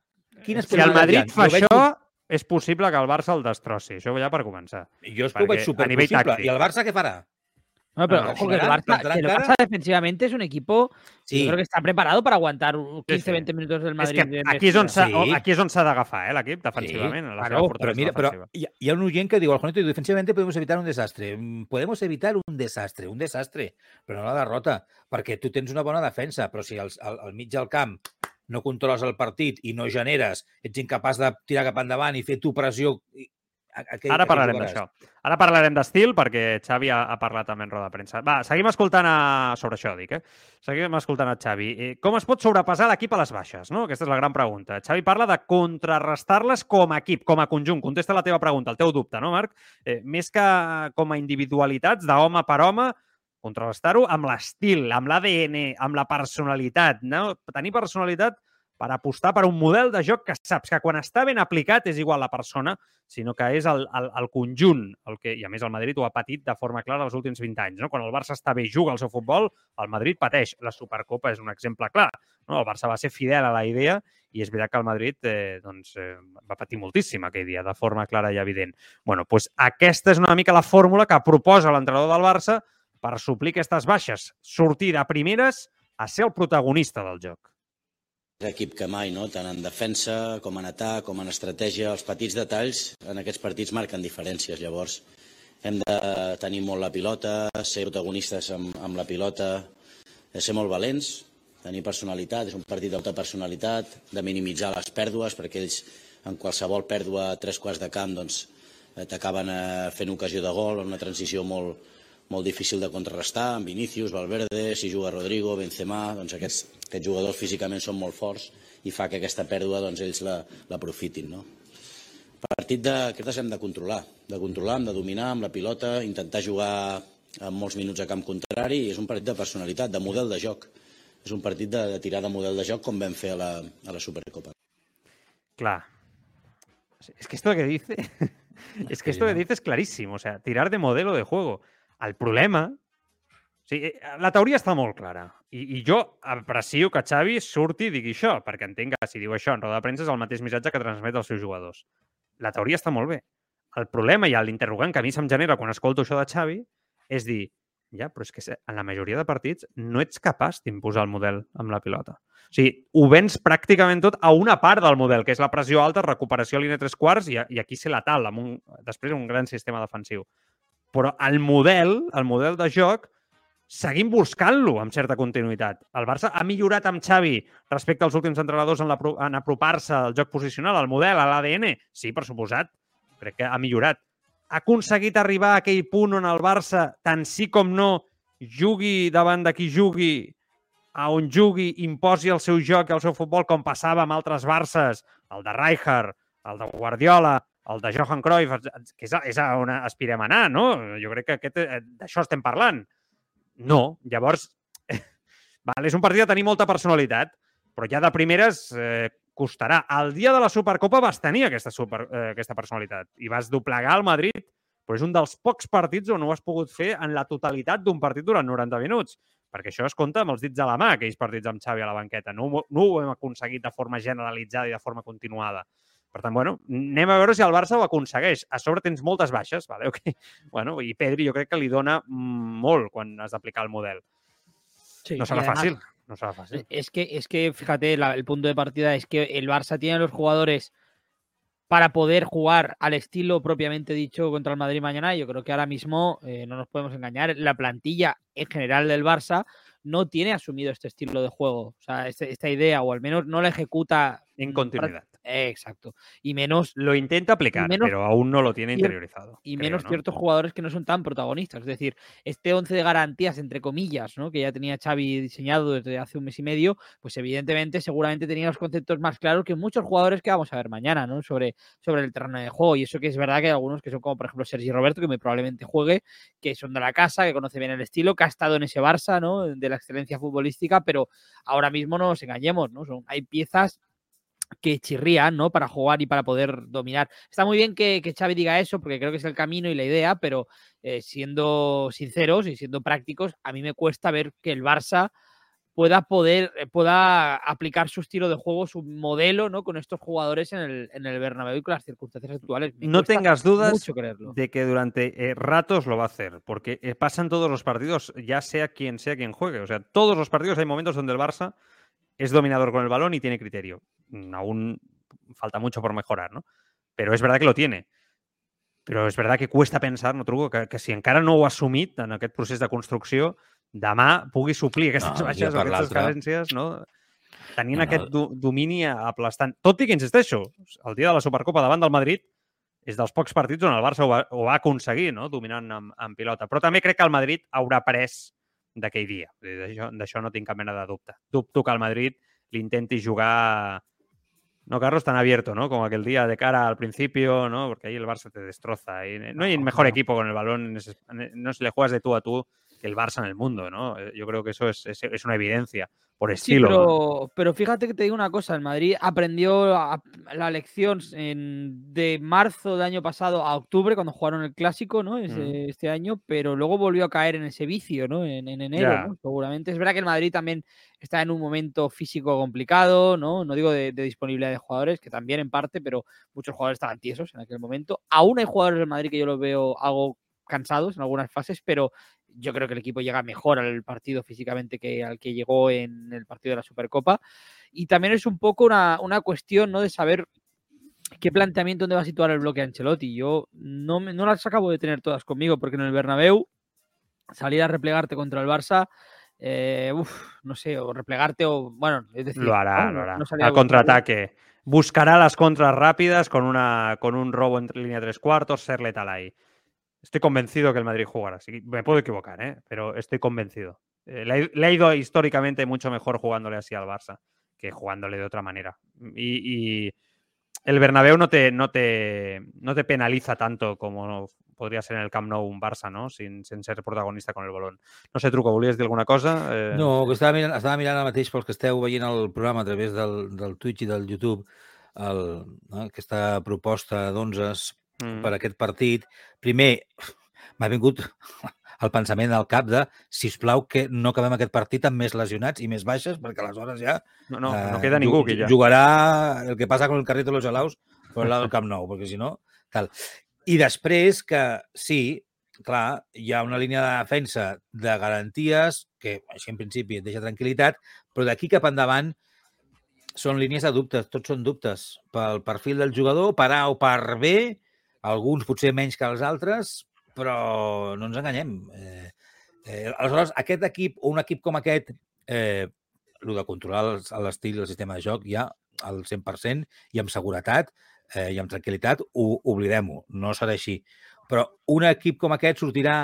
Quines Si el Madrid fa això, és possible que el Barça el destrossi. Això ja per començar. Jo és que ho veig superpossible. I el Barça què farà? No, pero No, ojo que el Barça, que el. Barça defensivamente es un equipo Sí, yo creo que está preparado para aguantar Sí, sí. 15-20 minutos del És Madrid. que de aquí és on s'ha Sí. o- aquí és on s'ha d'agafar, eh, l'equip, defensivament, en la claro, Però fortalesa mira, però hi ha, hi ha un oient que diu, al Juanito, defensivamente podemos evitar un desastre. Podemos evitar un desastre, un desastre, però no la derrota, perquè tu tens una bona defensa, però si al, al, al mig del camp no controles el partit i no generes, ets incapaç de tirar cap endavant i fer tu pressió... i- A, a què, Ara parlarem d'això. Ara parlarem d'estil perquè Xavi ha, ha parlat també en roda de premsa. Va, seguim escoltant a... sobre això, dic, eh? Seguim escoltant a Xavi. Eh, com es pot sobrepassar l'equip a les baixes? No? Aquesta és la gran pregunta. Xavi parla de contrarrestar-les com a equip, com a conjunt. Contesta la teva pregunta, el teu dubte, no, Marc? Eh, més que com a individualitats d'home per home, contrarrestar-ho amb l'estil, amb l'ADN, amb la personalitat. No? Tenir personalitat per apostar per un model de joc que saps que quan està ben aplicat és igual la persona, sinó que és el, el, el conjunt, el que, i a més el Madrid ho ha patit de forma clara els últims 20 anys. No? Quan el Barça està bé i juga el seu futbol, el Madrid pateix. La Supercopa és un exemple clar. No? El Barça va ser fidel a la idea i és veritat que el Madrid eh, doncs, eh, va patir moltíssim aquell dia, de forma clara i evident. bueno, doncs aquesta és una mica la fórmula que proposa l'entrenador del Barça per suplir aquestes baixes, sortir de primeres a ser el protagonista del joc equip que mai, no? tant en defensa com en atac, com en estratègia. Els petits detalls en aquests partits marquen diferències. Llavors, hem de tenir molt la pilota, ser protagonistes amb, amb la pilota, ser molt valents, tenir personalitat, és un partit d'alta personalitat, de minimitzar les pèrdues, perquè ells en qualsevol pèrdua a tres quarts de camp doncs, t'acaben eh, fent ocasió de gol, una transició molt, molt difícil de contrarrestar, amb Vinícius, Valverde, si juga Rodrigo, Benzema, doncs aquests, aquests jugadors físicament són molt forts i fa que aquesta pèrdua doncs, ells l'aprofitin. No? Partit d'aquestes hem de controlar, de controlar, hem de dominar amb la pilota, intentar jugar amb molts minuts a camp contrari i és un partit de personalitat, de model de joc. És un partit de, de tirar de model de joc com vam fer a la, a la Supercopa. Clar. Es que esto que dice, es que esto que dice es clarísimo. O sea, tirar de modelo de juego. El problema... O sigui, eh, la teoria està molt clara. I, I jo aprecio que Xavi surti i digui això, perquè entenc que si diu això en roda de premsa és el mateix missatge que transmet als seus jugadors. La teoria està molt bé. El problema i l'interrogant que a mi se'm genera quan escolto això de Xavi és dir, ja, però és que en la majoria de partits no ets capaç d'imposar el model amb la pilota. O sigui, ho vens pràcticament tot a una part del model, que és la pressió alta, recuperació a línia tres quarts i, i aquí ser letal, amb un, després un gran sistema defensiv. Però el model, el model de joc, seguim buscant-lo amb certa continuïtat. El Barça ha millorat amb Xavi respecte als últims entrenadors en, la, en apropar-se al joc posicional, al model, a l'ADN? Sí, per suposat. Crec que ha millorat. Ha aconseguit arribar a aquell punt on el Barça, tant sí com no, jugui davant de qui jugui, a on jugui, imposi el seu joc i el seu futbol, com passava amb altres Barces, el de Rijkaard, el de Guardiola, el de Johan Cruyff, que és, és on aspirem a anar, no? Jo crec que aquest, eh, d'això estem parlant. No. Llavors, val, és un partit de tenir molta personalitat, però ja de primeres eh, costarà. El dia de la Supercopa vas tenir aquesta, super, eh, aquesta personalitat i vas doblegar el Madrid, però és un dels pocs partits on ho has pogut fer en la totalitat d'un partit durant 90 minuts perquè això es compta amb els dits de la mà, aquells partits amb Xavi a la banqueta. No, no ho hem aconseguit de forma generalitzada i de forma continuada. Per tant, bueno, anem a veure si el Barça ho aconsegueix. A sobre tens moltes baixes, vale? okay. bueno, i Pedri jo crec que li dona molt quan has d'aplicar el model. Sí, no serà además, fàcil. No será fácil. Es que, es que fíjate, la, el punto de partida es que el Barça tiene los jugadores para poder jugar al estilo propiamente dicho contra el Madrid mañana. Yo creo que ahora mismo, eh, no nos podemos engañar, la plantilla en general del Barça no tiene asumido este estilo de juego. O sea, este, esta idea, o al menos no la ejecuta en continuidad. Exacto. Y menos. Lo intenta aplicar, pero aún no lo tiene interiorizado. Y menos ciertos jugadores que no son tan protagonistas. Es decir, este 11 de garantías, entre comillas, ¿no? que ya tenía Xavi diseñado desde hace un mes y medio, pues evidentemente, seguramente tenía los conceptos más claros que muchos jugadores que vamos a ver mañana, ¿no? Sobre, sobre el terreno de juego. Y eso que es verdad que hay algunos que son como, por ejemplo, Sergi Roberto, que muy probablemente juegue, que son de la casa, que conoce bien el estilo, que ha estado en ese Barça, ¿no? De la excelencia futbolística, pero ahora mismo no nos engañemos, ¿no? Son, hay piezas que chirrían, ¿no? Para jugar y para poder dominar. Está muy bien que, que Xavi diga eso, porque creo que es el camino y la idea, pero eh, siendo sinceros y siendo prácticos, a mí me cuesta ver que el Barça pueda poder, eh, pueda aplicar su estilo de juego, su modelo, ¿no? Con estos jugadores en el, en el Bernabéu y con las circunstancias actuales. no tengas dudas de que durante eh, ratos lo va a hacer, porque pasan todos los partidos, ya sea quien sea quien juegue. O sea, todos los partidos hay momentos donde el Barça es dominador con el balón y tiene criterio. Mm, aún falta mucho por mejorar, ¿no? Però és veritat que lo tiene. Però és veritat que cuesta pensar, no truco, que, que si encara no ho ha assumit en aquest procés de construcció, demà pugui suplir aquestes no, baixes o aquestes carències, no? Tenint no, aquest do, domini aplastant. Tot i que, insisteixo, el dia de la Supercopa davant del Madrid és dels pocs partits on el Barça ho va, ho va aconseguir, no? dominant amb, amb pilota. Però també crec que el Madrid haurà pres d'aquell dia. D'això no tinc cap mena de dubte. Dubto que el Madrid l'intenti jugar no, Carlos, tan abierto, ¿no? Como aquel día de cara al principio, ¿no? Porque ahí el Barça te destroza. Y no hay mejor equipo con el balón, no se le juegas de tú a tú que el Barça en el mundo, ¿no? Eh, yo creo que eso es, es, es una evidencia. Por estilo. Sí, pero, pero, fíjate que te digo una cosa, el Madrid aprendió la lección de marzo del año pasado a octubre, cuando jugaron el clásico, ¿no? Mm. Este año, pero luego volvió a caer en ese vicio, ¿no? En, enero, Seguramente. Es verdad que el Madrid también está en un momento físico complicado, ¿no? No digo de, disponibilidad de jugadores, que también en parte, pero muchos jugadores estaban tiesos en aquel momento. Aún hay jugadores del Madrid que yo los veo algo cansados en algunas fases, pero yo creo que el equipo llega mejor al partido físicamente que al que llegó en el partido de la Supercopa. Y también es un poco una, cuestión ¿no? de saber qué planteamiento dónde va a situar el bloque Ancelotti. Yo no, no las acabo de tener todas conmigo, porque en el Bernabéu salir a replegarte contra el Barça, eh, no sé, o replegarte o, bueno, es decir... Lo hará, lo hará. Al contraataque. Buscará las contras rápidas con, una, con un robo en línea tres cuartos, ser letal ahí. Estoy convencido que el Madrid jugará. me puedo equivocar, ¿eh? pero estoy convencido. Eh, le, ha ido históricamente mucho mejor jugándole así al Barça que jugándole de otra manera. Y, el Bernabéu no te, no, te, no te penaliza tanto como podría ser en el Camp Nou un Barça, no? Sin, ser protagonista con el balón. No sé, Truco, volies dir alguna cosa? Eh... No, que estava mirant, estava mirant ara mateix pels que esteu veient el programa a través del, del Twitch i del YouTube el, no? aquesta proposta d'11 mm. per aquest partit. Primer, m'ha vingut el pensament al cap de, si us plau, que no acabem aquest partit amb més lesionats i més baixes, perquè aleshores ja... No, no, eh, no queda ningú aquí ja. Jugarà el que passa con el carrito de los gelaus per el del Camp Nou, perquè si no... Tal. I després que sí, clar, hi ha una línia de defensa de garanties que així en principi et deixa tranquil·litat, però d'aquí cap endavant són línies de dubtes, tots són dubtes pel perfil del jugador, per A o per B, alguns potser menys que els altres, però no ens enganyem. Eh, eh, aleshores, aquest equip, o un equip com aquest, eh, el de controlar l'estil i el sistema de joc ja al 100% i amb seguretat eh, i amb tranquil·litat, oblidem-ho, no serà així. Però un equip com aquest sortirà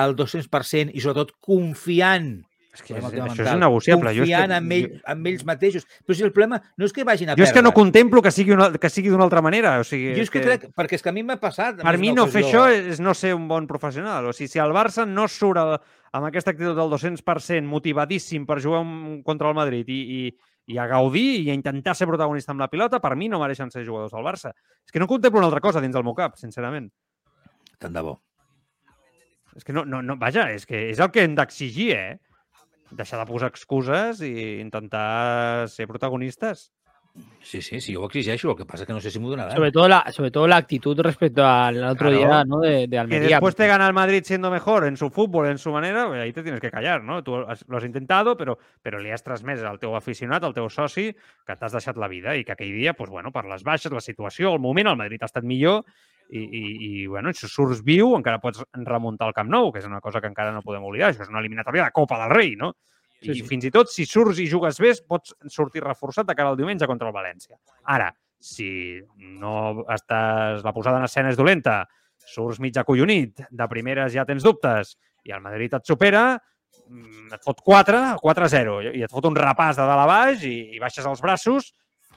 al 200% i sobretot confiant és que és, això és innegociable. Confiant jo en, ell, en ells mateixos. Però si el problema no és que vagin a jo perdre. Jo és que no contemplo que sigui una, que sigui d'una altra manera. O sigui, jo és que, que crec, perquè és que a mi m'ha passat. Per mi no fer això és no ser un bon professional. O sigui, si el Barça no surt el, amb aquesta actitud del 200% motivadíssim per jugar un, contra el Madrid i, i, i a gaudir i a intentar ser protagonista amb la pilota, per mi no mereixen ser jugadors del Barça. És que no contemplo una altra cosa dins del meu cap, sincerament. Tant de bo. És que no, no, no, vaja, és que és el que hem d'exigir, eh? Deixar de posar excuses i intentar ser protagonistes. Sí, sí, sí, yo lo exigeixo, lo que pasa es que no sé si me donará. Sobre todo la, sobre todo la actitud respecto al otro claro. día, ¿no? De, de Almería. Que después te gana el Madrid siendo mejor en su fútbol, en su manera, ahí te tienes que callar, ¿no? Tú lo has intentado, però, però li has transmès al teu aficionat, al teu soci, que t'has deixat la vida i que aquell dia, pues, bueno, per les baixes, la situació, el moment, el Madrid ha estat millor i, i, i bueno, si surts viu encara pots remuntar el Camp Nou, que és una cosa que encara no podem oblidar. Això és una eliminatòria de Copa del Rei, no? I sí, sí. fins i tot, si surts i jugues bé, pots sortir reforçat de cara al diumenge contra el València. Ara, si no estàs... la posada en escena és dolenta, surts mig acollonit, de primeres ja tens dubtes, i el Madrid et supera, mm, et fot 4, 4-0, i et fot un repàs de dalt a baix i, i baixes els braços,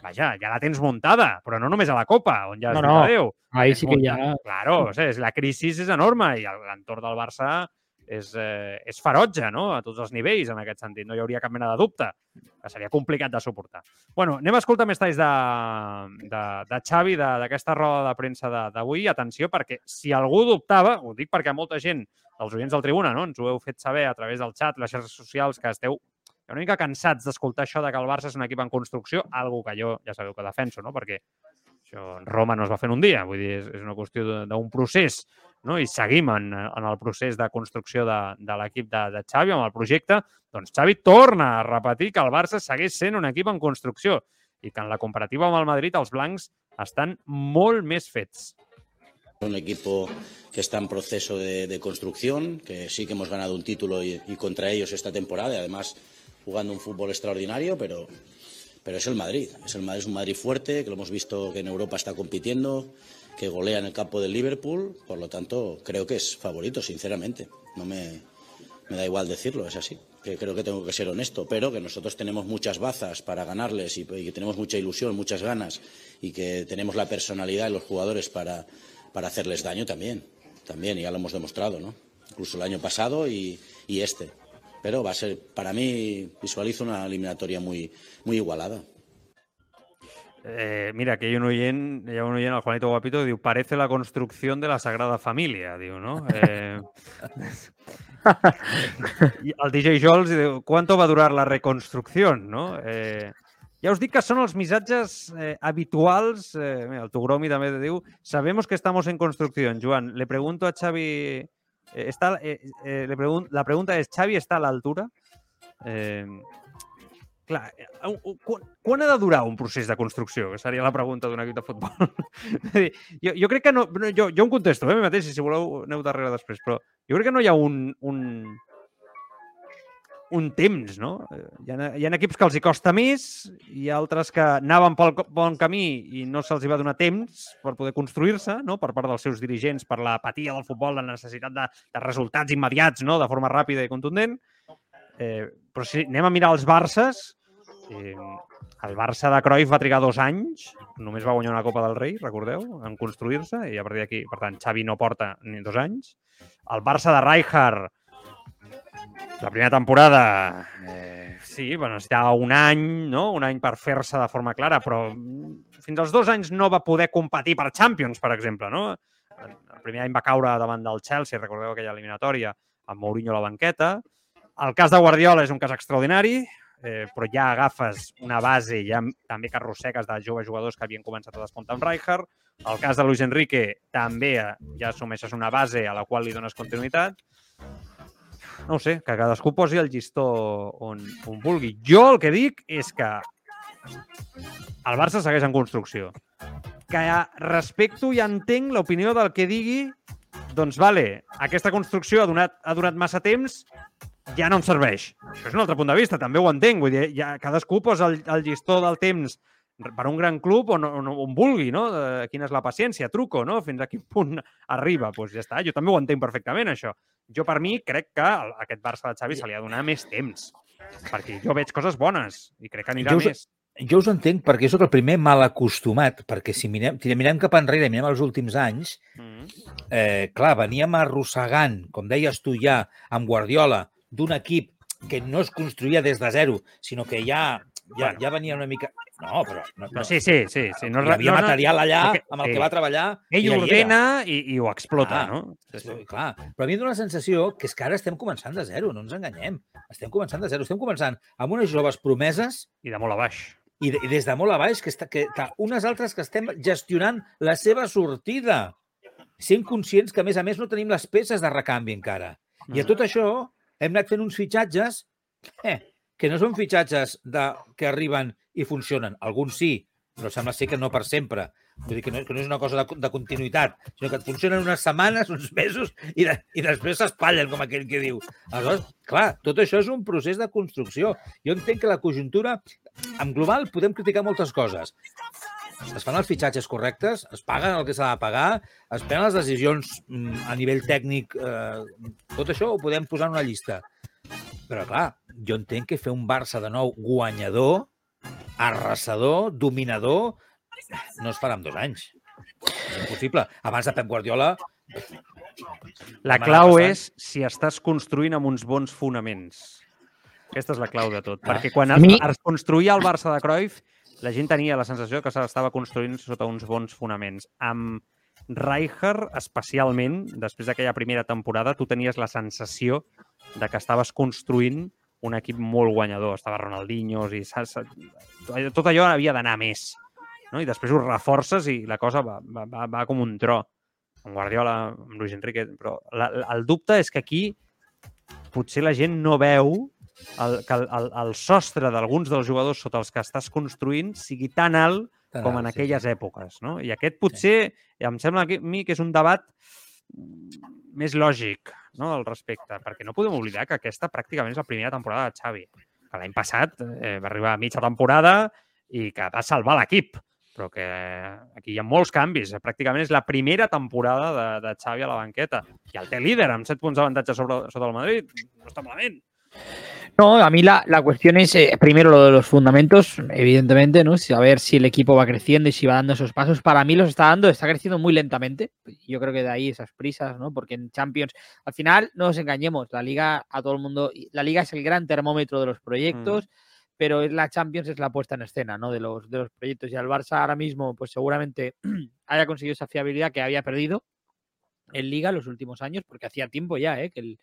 vaja, ja la tens muntada, però no només a la Copa, on ja no, no. Déu. Ahí sí que ja... Claro, o sigui, la crisi és enorme i l'entorn del Barça és, eh, és ferotge, no?, a tots els nivells, en aquest sentit. No hi hauria cap mena de dubte, que seria complicat de suportar. bueno, anem a escoltar més talls de, de, de Xavi, d'aquesta roda de premsa d'avui. Atenció, perquè si algú dubtava, ho dic perquè molta gent, els oients del Tribuna, no?, ens ho heu fet saber a través del xat, les xarxes socials, que esteu una mica cansats d'escoltar això de que el Barça és un equip en construcció, algo que jo ja sabeu que defenso, no? perquè això en Roma no es va fer en un dia, vull dir, és, és una qüestió d'un procés no? i seguim en, en el procés de construcció de, de l'equip de, de Xavi, amb el projecte, doncs Xavi torna a repetir que el Barça segueix sent un equip en construcció i que en la comparativa amb el Madrid els blancs estan molt més fets. Un equipo que está en proceso de, de construcción, que sí que hemos ganado un título y, y, contra ellos esta temporada, y además jugando un fútbol extraordinario, pero, pero es el Madrid. Es el es un Madrid fuerte, que lo hemos visto que en Europa está compitiendo, que golea en el campo del Liverpool, por lo tanto creo que es favorito, sinceramente. No me, me da igual decirlo, es así. Que creo que tengo que ser honesto, pero que nosotros tenemos muchas bazas para ganarles y, y que tenemos mucha ilusión, muchas ganas y que tenemos la personalidad de los jugadores para, para hacerles daño también. También, ya lo hemos demostrado, ¿no? Incluso el año pasado y, y este. Pero va a ser, para mí, visualizo una eliminatoria muy, muy igualada. Eh, mira, que hay un oient, hi ha un el Juanito Guapito, parece la construcción de la Sagrada Família, diu, no? Eh, DJ Jols diu, ¿cuánto va a durar la reconstrucción, no? Eh, ja us dic que són els missatges eh, habituals. Eh, mira, sabemos que estamos en construcción. Joan, le pregunto a Xavi, está, eh, eh, le pregun la pregunta és, Xavi està a? Eh, clar, eh, un- quan, quan ha de durar un procés de construcció? Que seria la pregunta d'un equip de futbol. Dir, jo, jo crec que no... no, Jo, jo em contesto, eh, mateix, si voleu aneu darrere després, però jo crec que no hi ha un, un, un temps, no? Eh, Hi ha, hi ha equips que els hi costa més, hi ha altres que anaven pel bon camí i no se'ls hi va donar temps per poder construir-se, no? per part dels seus dirigents, per l'apatia del futbol, la necessitat de, de resultats immediats, no? de forma ràpida i contundent. Eh, però si anem a mirar els Barces, eh, el Barça de Cruyff va trigar dos anys, només va guanyar una Copa del Rei, recordeu, en construir-se, i a partir d'aquí, per tant, Xavi no porta ni dos anys. El Barça de Rijkaard, la primera temporada, eh, sí, va necessitar un any, no? un any per fer-se de forma clara, però mm, fins als dos anys no va poder competir per Champions, per exemple. No? El primer any va caure davant del Chelsea, recordeu aquella eliminatòria, amb Mourinho a la banqueta. El cas de Guardiola és un cas extraordinari, eh, però ja agafes una base, ja també que arrossegues de joves jugadors que havien començat a despuntar amb Rijkaard. El cas de Luis Enrique també eh, ja assumeixes una base a la qual li dones continuïtat. No ho sé, que cadascú posi el llistó on, on vulgui. Jo el que dic és que el Barça segueix en construcció. Que respecto i entenc l'opinió del que digui doncs vale, aquesta construcció ha donat, ha donat massa temps, ja no em serveix. Això és un altre punt de vista, també ho entenc. Vull dir, ja, cadascú posa el, el llistó del temps per un gran club on, on, on vulgui, no? De, quina és la paciència, truco, no? Fins a quin punt arriba. Doncs pues ja està, jo també ho entenc perfectament, això. Jo, per mi, crec que el- aquest Barça de Xavi se li ha de donar més temps. Perquè jo veig coses bones i crec que anirà Jo us- més. Jo us entenc perquè sóc el primer mal acostumat, perquè si mirem, si mirem cap enrere mirem els últims anys, Mm. eh, clar, veníem arrossegant, com deies tu ja, amb Guardiola, d'un equip que no es construïa des de zero, sinó que ja, ja, Bueno. ja venia una mica... No, però... No, No, sí, sí, sí. sí. No, hi havia no, material allà amb el que va treballar. i Ell era. ordena i, i ho explota, Ah, no? Sí, Sí, sí. clar, però a mi em dóna la sensació que és que ara estem començant de zero, no ens enganyem. Estem començant de zero, estem començant amb unes joves promeses I de molt a baix. i, de, i des de molt a baix, que, està, que, que unes altres que estem gestionant la seva sortida, sent conscients que, a més a més, no tenim les peces de recanvi encara. I a tot això hem anat fent uns fitxatges eh, que no són fitxatges de, que arriben i funcionen. Alguns sí, però sembla ser que no per sempre. Vull dir que no, que no és una cosa de, de continuïtat, sinó que et funcionen unes setmanes, uns mesos i, de, i després s'espatllen, com aquell que diu. Aleshores, clar, tot això és un procés de construcció. Jo entenc que la conjuntura, en global, podem criticar moltes coses. Es fan els fitxatges correctes, es paguen el que s'ha de pagar, es prenen les decisions mm, a nivell tècnic, eh, tot això ho podem posar en una llista. Però, clar, jo entenc que fer un Barça de nou guanyador, arrasador, dominador, no es farà en dos anys. És impossible. Abans de Pep Guardiola... La clau és si estàs construint amb uns bons fonaments. Aquesta és la clau de tot. Ah. Perquè quan es, mi- es construïa el Barça de Cruyff, la gent tenia la sensació que s'estava construint sota uns bons fonaments. Amb Rijkaard, especialment, després d'aquella primera temporada, tu tenies la sensació de que estaves construint un equip molt guanyador. Estava Ronaldinho i tot allò havia d'anar més. No? I després ho reforces i la cosa va, va, va, va com un tro. Amb Guardiola, amb Luis Enrique... Però la, la, el dubte és que aquí potser la gent no veu el, que el, el, el sostre d'alguns dels jugadors sota els que estàs construint sigui tan alt com en sí, aquelles sí. èpoques. No? I aquest potser, em sembla a mi que és un debat més lògic no, al respecte, perquè no podem oblidar que aquesta pràcticament és la primera temporada de Xavi. Que l'any passat eh, va arribar a mitja temporada i que va salvar l'equip, però que aquí hi ha molts canvis. Pràcticament és la primera temporada de, de Xavi a la banqueta. I el té líder amb 7 punts d'avantatge sobre, sobre el Madrid. No està malament. No, a mí la, la cuestión es eh, primero lo de los fundamentos, evidentemente, ¿no? Saber si el equipo va creciendo y si va dando esos pasos. Para mí los está dando, está creciendo muy lentamente. Yo creo que de ahí esas prisas, ¿no? Porque en Champions, al final, no nos engañemos, la liga a todo el mundo, la liga es el gran termómetro de los proyectos. Mm. Pero la Champions es la puesta en escena ¿no? de, los, de los proyectos. Y al Barça ahora mismo, pues seguramente haya conseguido esa fiabilidad que había perdido en Liga los últimos años, porque hacía tiempo ya ¿eh? que, el,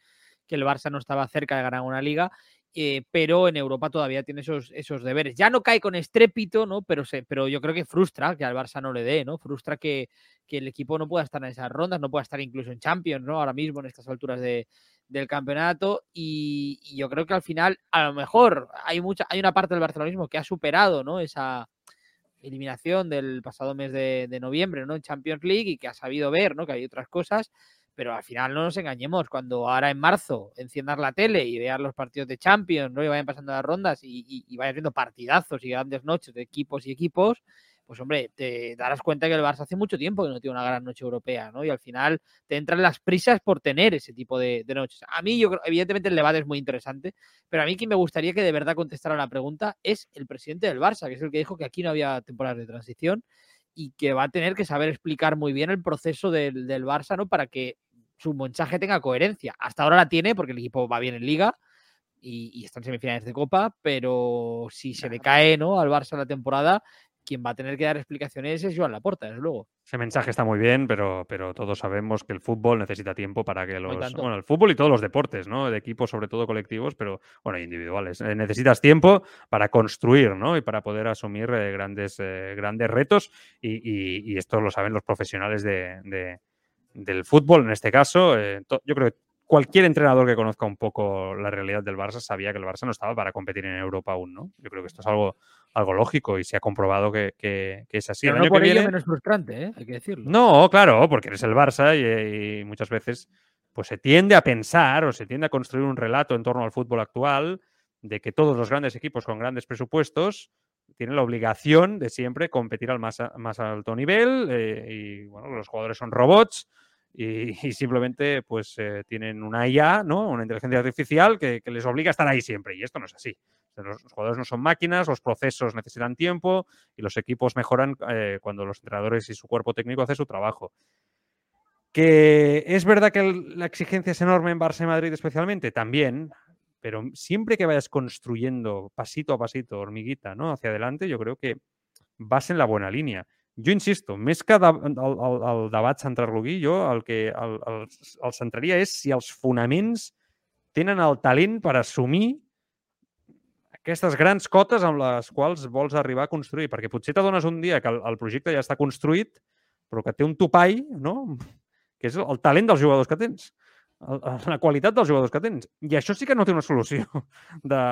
que el Barça no estaba cerca de ganar una liga eh, pero en Europa todavía tiene esos, esos deberes. Ya no cae con estrépito, ¿no? Pero, se, pero yo creo que frustra que al Barça no le dé, ¿no? Frustra que, que, el equipo no pueda estar en esas rondas, no pueda estar incluso en Champions, ¿no? Ahora mismo en estas alturas de, del campeonato y, yo creo que al final a lo mejor hay mucha hay una parte del barcelonismo que ha superado no esa eliminación del pasado mes de, de, noviembre no en Champions League y que ha sabido ver no que hay otras cosas pero al final no nos engañemos, cuando ahora en marzo enciendas la tele y veas los partidos de Champions, ¿no? Y vayan pasando las rondas y, y, y vayas viendo partidazos y grandes noches de equipos y equipos, pues hombre, te darás cuenta que el Barça hace mucho tiempo que no tiene una gran noche europea, ¿no? Y al final te entran las prisas por tener ese tipo de, noches. A mí, yo creo, evidentemente el debate es muy interesante, pero a mí quien me gustaría que de verdad contestara la pregunta es el presidente del Barça, que es el que dijo que aquí no había temporadas de transición y que va a tener que saber explicar muy bien el proceso del, del Barça, ¿no? Para que su mensaje tenga coherencia. Hasta ahora la tiene porque el equipo va bien en liga y, y está en semifinales de Copa, pero si se le cae ¿no? al Barça la temporada, quien va a tener que dar explicaciones es Joan Laporta, desde luego. Ese mensaje está muy bien, pero, pero todos sabemos que el fútbol necesita tiempo para que los. Bueno, el fútbol y todos los deportes, ¿no? De equipos, sobre todo colectivos, pero bueno, individuales. Eh, necesitas tiempo para construir, ¿no? Y para poder asumir eh, grandes, eh, grandes retos. Y, y, y, esto lo saben los profesionales de, de, del fútbol, en este caso. yo creo que cualquier entrenador que conozca un poco la realidad del Barça sabía que el Barça no estaba para competir en Europa aún, ¿no? Yo creo que esto es algo, algo lógico y se ha comprobado que, que, que es así. Pero no por ello viene... menos frustrante, ¿eh? hay que decirlo. No, claro, porque eres el Barça y, y, muchas veces pues se tiende a pensar o se tiende a construir un relato en torno al fútbol actual de que todos los grandes equipos con grandes presupuestos tienen la obligación de siempre competir al más, más alto nivel eh, y bueno, los jugadores son robots y, simplemente pues eh, tienen una IA, ¿no? Una inteligencia artificial que, les obliga a estar ahí siempre. Y esto no es así. Los, jugadores no son máquinas, los procesos necesitan tiempo y los equipos mejoran eh, cuando los entrenadores y su cuerpo técnico hacen su trabajo. Que es verdad que la exigencia es enorme en Barça y Madrid especialmente, también, pero siempre que vayas construyendo pasito a pasito, hormiguita, ¿no? Hacia adelante, yo creo que vas en la buena línea. Jo insisto, més que de, el, el, el debat centrarloguí, jo el que el, el, el centraria és si els fonaments tenen el talent per assumir aquestes grans cotes amb les quals vols arribar a construir, perquè potser t'adones un dia que el, el projecte ja està construït, però que té un topall, no? que és el talent dels jugadors que tens, la qualitat dels jugadors que tens. I això sí que no té una solució de,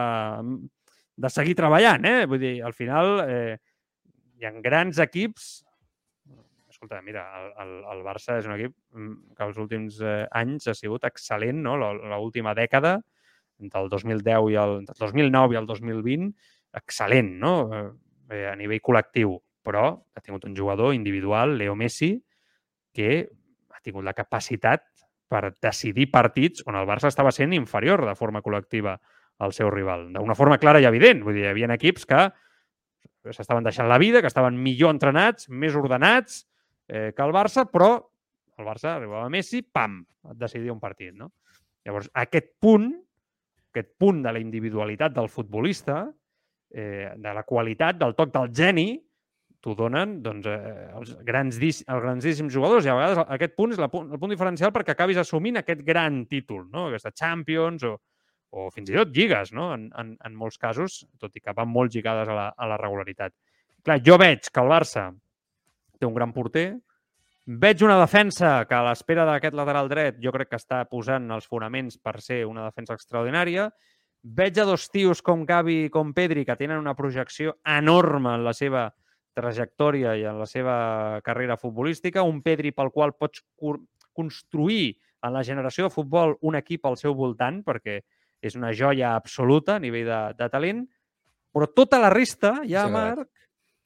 de seguir treballant. Eh? Vull dir, al final... Eh, hi ha grans equips escolta, mira, el, el, el Barça és un equip mm, que els últims eh, anys ha sigut excel·lent, no? L'última dècada, entre el 2010 i el, entre el 2009 i el 2020, excel·lent, no? Eh, a nivell col·lectiu. Però ha tingut un jugador individual, Leo Messi, que ha tingut la capacitat per decidir partits on el Barça estava sent inferior de forma col·lectiva al seu rival. D'una forma clara i evident. Vull dir, hi havia equips que s'estaven deixant la vida, que estaven millor entrenats, més ordenats eh, que el Barça, però el Barça arribava a Messi, pam, decidia un partit. No? Llavors, aquest punt, aquest punt de la individualitat del futbolista, eh, de la qualitat, del toc del geni, t'ho donen doncs, eh, els, grans, els grandíssims jugadors. I a vegades aquest punt és la, el punt diferencial perquè acabis assumint aquest gran títol, no? aquesta Champions o, o fins i tot lligues, no? En, en, en molts casos, tot i que van molt lligades a la, a la regularitat. Clar, jo veig que el Barça té un gran porter, veig una defensa que a l'espera d'aquest lateral dret jo crec que està posant els fonaments per ser una defensa extraordinària, veig a dos tios com Gavi i com Pedri que tenen una projecció enorme en la seva trajectòria i en la seva carrera futbolística, un Pedri pel qual pots construir en la generació de futbol un equip al seu voltant, perquè és una joia absoluta a nivell de, de talent, però tota la resta, ja, sí, Marc,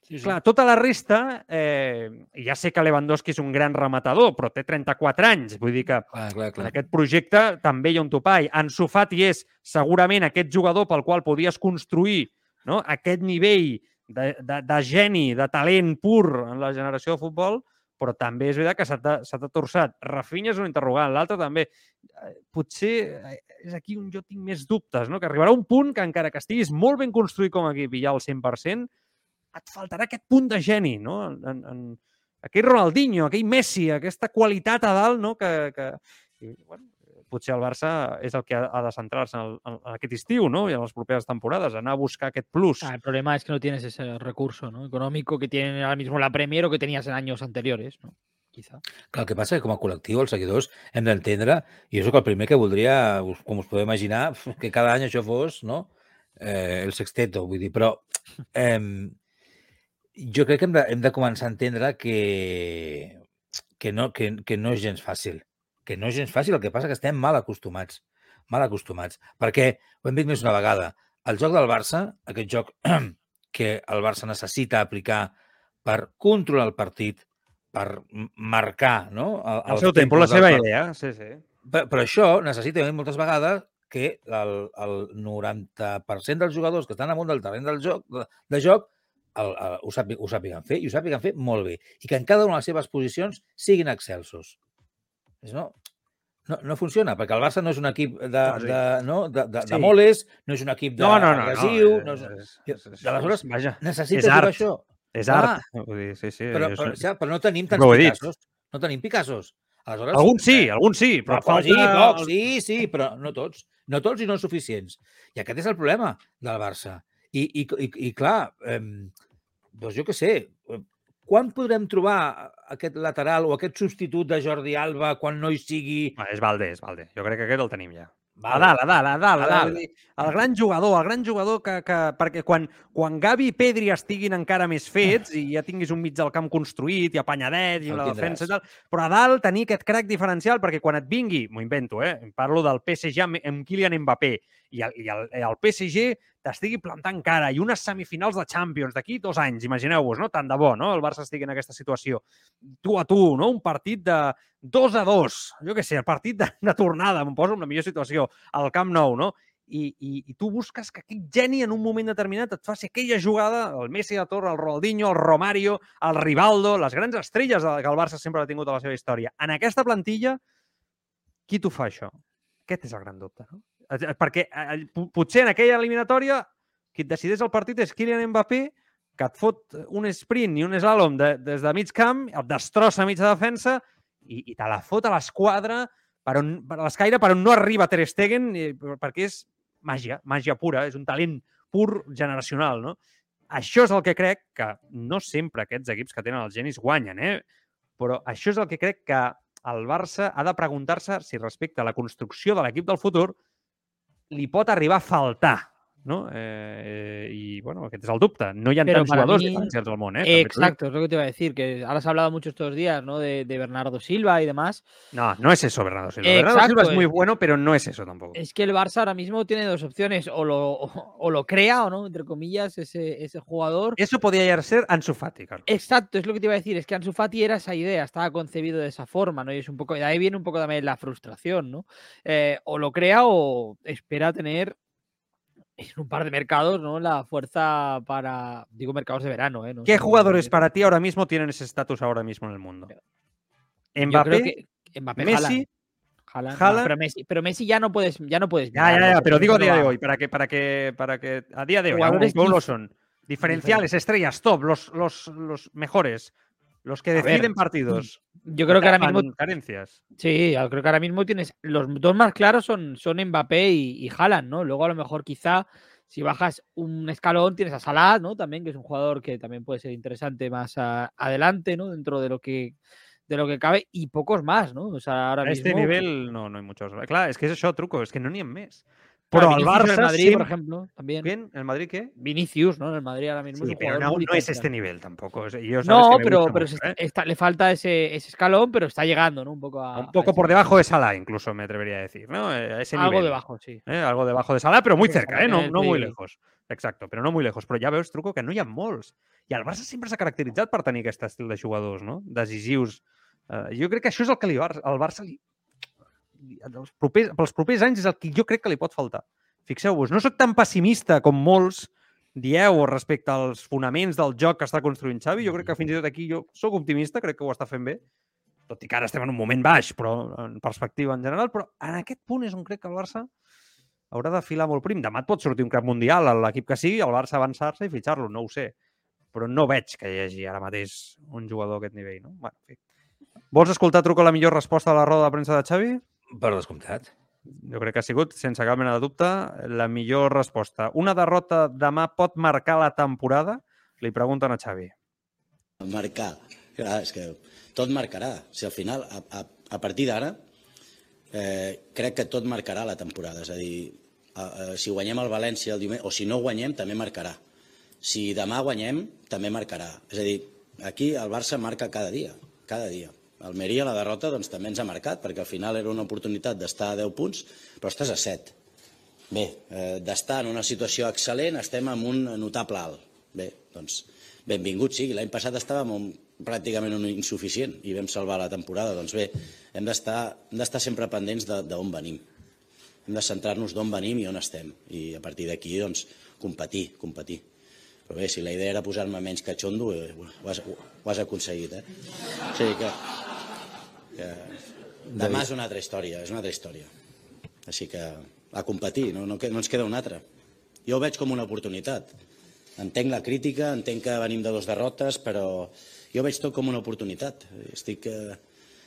Sí, sí. Clar, tota la resta, eh, ja sé que Lewandowski és un gran rematador, però té 34 anys. Vull dir que Clar, clar, en aquest projecte també hi ha un topall. Ansu Fati és segurament aquest jugador pel qual podies construir no? aquest nivell de, de, de geni, de talent pur en la generació de futbol, però també és veritat que s'ha torçat. Rafinha és un interrogant, l'altre també. Eh, Potser eh, és aquí on jo tinc més dubtes, no? que arribarà un punt que encara que estiguis molt ben construït com a equip i ja al 100%, et faltarà aquest punt de geni, no? En, en aquell Ronaldinho, aquell Messi, aquesta qualitat a dalt, no? Que, que, i, bueno, potser el Barça és el que ha, ha de centrar-se en, el- en, aquest estiu, no? I en les properes temporades, anar a buscar aquest plus. Ah, el problema es que no tienes ese recurso ¿no? económico que tiene ahora mismo la Premier o que tenías en años anteriores, ¿no? Quizá. Clar, el que passa és que com a col·lectiu, els seguidors, hem d'entendre, i jo sóc el primer que voldria, com us podeu imaginar, que cada any això fos no? eh, el sexteto, vull dir, però eh, jo crec que hem de, hem de començar a entendre que, que, no, que, que no és gens fàcil. Que no és gens fàcil, el que passa que estem mal acostumats. Mal acostumats. Perquè, ho hem dit més una vegada, el joc del Barça, aquest joc que el Barça necessita aplicar per controlar el partit, per marcar no? el, Al els seu temps, la seva part- idea. Sí, sí. però, però això necessita moltes vegades que el, el 90% dels jugadors que estan amunt del terreny del joc, de, de joc el, el, ho, sàpiguen, ho sàpiguen fer i ho sàpiguen fer molt bé. I que en cada una de les seves posicions siguin excelsos. És, no, no, no funciona, perquè el Barça no és un equip de, Ah, sí. de, no, de, de, Sí. de moles, no és un equip de, No, no, no. agressiu, no, no, és, és, és, és, aleshores, vaja, és art. això. és art. Vull dir, sí, sí. Però, és- però, ja, però no tenim tants. Picassos. No tenim Picassos. Aleshores, Alguns sí, alguns sí, però falta... sí, pocs, sí, sí, però no tots. No tots i no suficients. I aquest és el problema del Barça. I, i, i, i clar, eh, doncs jo què sé, eh, quan podrem trobar aquest lateral o aquest substitut de Jordi Alba quan no hi sigui... Va, és Valde, és Valde. Jo crec que aquest el tenim ja. A Vale. dalt, a dalt, a dalt. A A dalt. El gran jugador, el gran jugador que... que perquè quan, quan Gavi i Pedri estiguin encara més fets i ja tinguis un mig del camp construït i apanyadet i El la defensa i tal, però a dalt tenir aquest crack diferencial perquè quan et vingui, m'ho invento, eh? parlo del PSG amb, amb Kylian Mbappé i el, i el, el PSG t'estigui plantant cara i unes semifinals de Champions d'aquí dos anys, imagineu-vos, no? Tant de bo, no? El Barça estigui en aquesta situació. Tu a tu, no? Un partit de 2 a 2, jo què sé, el partit de, de tornada, em poso en la millor situació, al Camp Nou, no? I, i, i tu busques que aquell geni en un moment determinat et faci aquella jugada, el Messi de Torre, el Ronaldinho, el Romario, el Rivaldo, les grans estrelles que el Barça sempre ha tingut a la seva història. En aquesta plantilla, qui t'ho fa això? Aquest és el gran dubte, no? Eh, eh, Perquè eh, po- potser en aquella eliminatòria qui et decideix el partit és Kylian Mbappé, que et fot un sprint i un slalom de, des de mig camp, et destrossa a mitja defensa i, i te la fot a l'esquadra per, on, per l'escaire per on no arriba Ter Stegen i, perquè és màgia, màgia pura, és un talent pur generacional, no? Això és el que crec que no sempre aquests equips que tenen els genis guanyen, eh? Però això és el que crec que el Barça ha de preguntar-se si respecte a la construcció de l'equip del futur li pot arribar a faltar, no? Eh, I, bueno, aquest és el dubte. No hi ha Pero tants jugadors diferenciats al món, eh? Exacto, es lo que te iba a decir, que ahora se ha hablado mucho estos días, ¿no? De, de Bernardo Silva y demás. No, no es eso, Bernardo Silva. Bernardo Silva es muy bueno, pero no es eso tampoco. Es que el Barça ahora mismo tiene dos opciones, o lo, o lo crea o no, entre comillas, ese, ese jugador. Eso podía ya ser Ansu Fati, Carlos. Exacto, es lo que te iba a decir, es que Ansu Fati era esa idea, estaba concebido de esa forma, ¿no? Y es un poco, de ahí viene un poco también la frustración, ¿no? Eh, o lo crea o espera tener en un par de mercados, ¿no? La fuerza para, digo, mercados de verano, ¿eh? No ¿Qué jugadores para ti ahora mismo tienen ese estatus ahora mismo en el mundo? Mbappé, creo que Mbappé, Messi. Haaland, Haaland, no, Haaland. pero Messi, pero Messi ya no puedes, ya no puedes. Ya, ya, ya, pero digo a día de hoy, para que, para que, para que a día de hoy, aún lo son. Diferenciales, estrellas, top, los, los, los mejores, los que ver, deciden partidos. Yo creo que ahora mismo carencias. Sí, yo creo que ahora mismo tienes. Los dos más claros son, son Mbappé y, y Haaland, ¿no? Luego a lo mejor quizá si bajas un escalón tienes a Salah, ¿no? También, que es un jugador que también puede ser interesante más a- adelante, ¿no? Dentro de lo que de lo que cabe, y pocos más, ¿no? O sea, ahora A este nivel no, no hay muchos. Claro, es que es eso truco, es que no ni en mes. Vinicius en Barça el Madrid, siempre- por ejemplo, también. ¿Quién? ¿El Madrid qué? Vinicius, ¿no? En el Madrid ahora mismo. es Sí, un pero no, no es este nivel tampoco. es- yo No, pero, pero mucho, ¿eh? está- le falta ese, ese escalón, pero está llegando, ¿no? Un poco a. Un poco por debajo de Salah, incluso me atrevería a decir, ¿no? Eh, A ese Algo debajo, sí. Eh, algo debajo de Salah, però muy Sí, cerca, eh? no, no muy lejos. Exacte, però no muy lejos. Però ja veus, Truco, que no hi ha molts. I el Barça sempre s'ha caracteritzat per tenir aquest estil de jugadors, no? Decisius. Uh, jo crec que això és el que li, al Barça li- els propers, pels propers anys és el que jo crec que li pot faltar. Fixeu-vos, no sóc tan pessimista com molts dieu respecte als fonaments del joc que està construint Xavi. Jo crec que fins i tot aquí jo sóc optimista, crec que ho està fent bé. Tot i que ara estem en un moment baix, però en perspectiva en general. Però en aquest punt és on crec que el Barça haurà de filar molt prim. Demà et pot sortir un cap mundial a l'equip que sigui, el Barça avançar-se i fitxar-lo, no ho sé. Però no veig que hi hagi ara mateix un jugador a aquest nivell. No? Bueno, en fi. Vols escoltar, Truco, la millor resposta a la roda de premsa de Xavi? Per descomptat. Jo crec que ha sigut, sense cap mena de dubte, la millor resposta. Una derrota demà pot marcar la temporada? Li pregunten a Xavi. Marcar. Clar, és que tot marcarà. Si al final, a, a, a partir d'ara, eh, crec que tot marcarà la temporada. És a dir, a, a, si guanyem el València el diumenge, o si no guanyem, també marcarà. Si demà guanyem, també marcarà. És a dir, aquí el Barça marca cada dia, cada dia. Almeria, la derrota, doncs també ens ha marcat, perquè al final era una oportunitat d'estar a 10 punts, però estàs a 7. Bé, eh, d'estar en una situació excel·lent, estem en un notable alt. Bé, doncs, benvingut sigui. L'any passat estàvem un, pràcticament un insuficient i vam salvar la temporada. Doncs bé, hem d'estar sempre pendents de- d'on venim. Hem de centrar-nos d'on venim i on estem. I a partir d'aquí, doncs, competir, competir. Però bé, si la idea era posar-me menys catxondo, eh, ho, has, ho has aconseguit, eh? O sigui que, que... Demà és una altra història, és una altra història. Així que a competir, no, no, no ens queda una altra. Jo ho veig com una oportunitat. Entenc la crítica, entenc que venim de dos derrotes, però jo veig tot com una oportunitat. Estic, eh,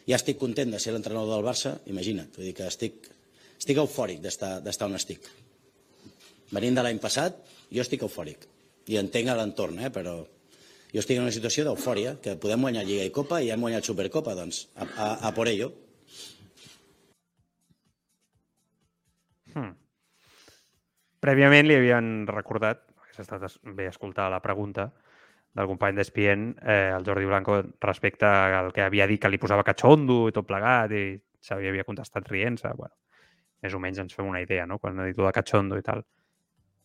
ja estic content de ser l'entrenador del Barça, imagina't. Vull dir que estic, estic eufòric d'estar on estic. Venint de l'any passat, jo estic eufòric. I entenc l'entorn, eh, però jo estic en una situació d'eufòria, que podem guanyar Lliga i Copa i hem guanyat Supercopa, doncs a, a, a por ello. Hmm. Prèviament li havien recordat, hagués estat es- bé escoltar la pregunta del company d'ESPN, eh, el Jordi Blanco, respecte al que havia dit que li posava catxondo i tot plegat, i Xavi havia contestat rient-se. Bueno, més o menys ens fem una idea, no?, quan ha dit de catxondo i tal.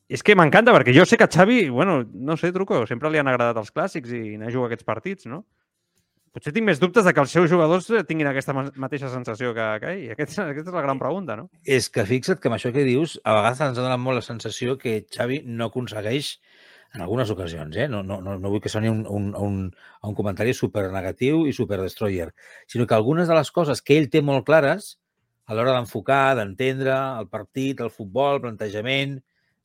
És que m'encanta, perquè jo sé que a Xavi, bueno, no sé, Truco, sempre li han agradat els clàssics i anar a jugar aquests partits, no? Potser tinc més dubtes de que els seus jugadors tinguin aquesta ma- mateixa sensació que, que ell. Aquest, aquesta és la gran pregunta, no? És que fixa't que amb això que dius, a vegades ens ha donat molt la sensació que Xavi no aconsegueix en algunes ocasions, eh? no, no, no, no vull que soni un, un, un, un comentari super negatiu i super destroyer, sinó que algunes de les coses que ell té molt clares a l'hora d'enfocar, d'entendre el partit, el futbol, el plantejament,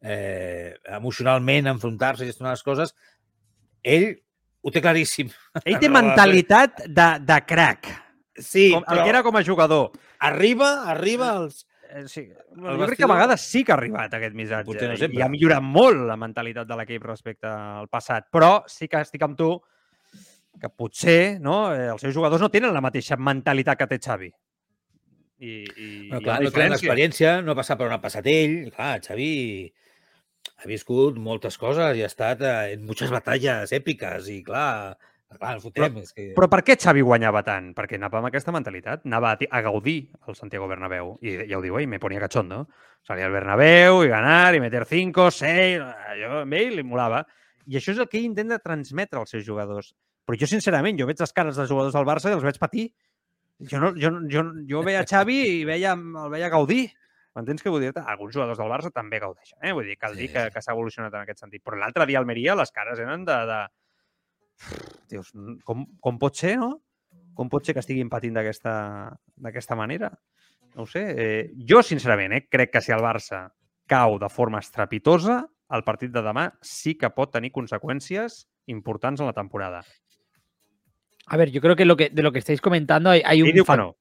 eh, emocionalment enfrontar-se i gestionar les coses, ell ho té claríssim. Ell té Però, mentalitat de, de crack. Sí, Com, el que era com a jugador. arriba, arriba als... Eh, sí. Jo crec que a vegades sí que ha arribat aquest missatge. Potser no i- sempre. I ha millorat molt la mentalitat de l'equip respecte al passat. Però sí que estic amb tu que potser no, eh, els seus jugadors no tenen la mateixa mentalitat que té Xavi. I, i, Bueno, clar, no tenen diferència. l'experiència, no ha passat per on ha passat ell. Clar, Xavi ha viscut moltes coses i ha estat eh, en muchas batalles èpiques i clar, clar, el fotem. és que... Però per què Xavi guanyava tant? Perquè anava amb aquesta mentalitat, anava a, a gaudir al Santiago Bernabéu. I ja ho diu ell, me ponía cachondo. Salir al Bernabéu i ganar i meter 5, 6... Allò, a ell li molava. I això és el que ell intenta transmetre als seus jugadors. Però jo, sincerament, jo veig les cares dels jugadors del Barça i els veig patir. Jo, no, jo, jo, jo veia Xavi i veia, el veia gaudir. M'entens què vull dir? Alguns jugadors del Barça també gaudeixen, eh? Vull dir, cal Sí, dir que, sí. que s'ha evolucionat en aquest sentit. Però l'altre dia a Almeria les cares eren de... de... Dius, com, com pot ser, no? Com pot ser que estiguin patint d'aquesta d'aquesta manera? No ho sé. Eh, jo, sincerament, eh, crec que si el Barça cau de forma estrepitosa, el partit de demà sí que pot tenir conseqüències importants en la temporada. A ver, yo creo que, lo que de lo que estáis comentando hay, hay un que fac- no.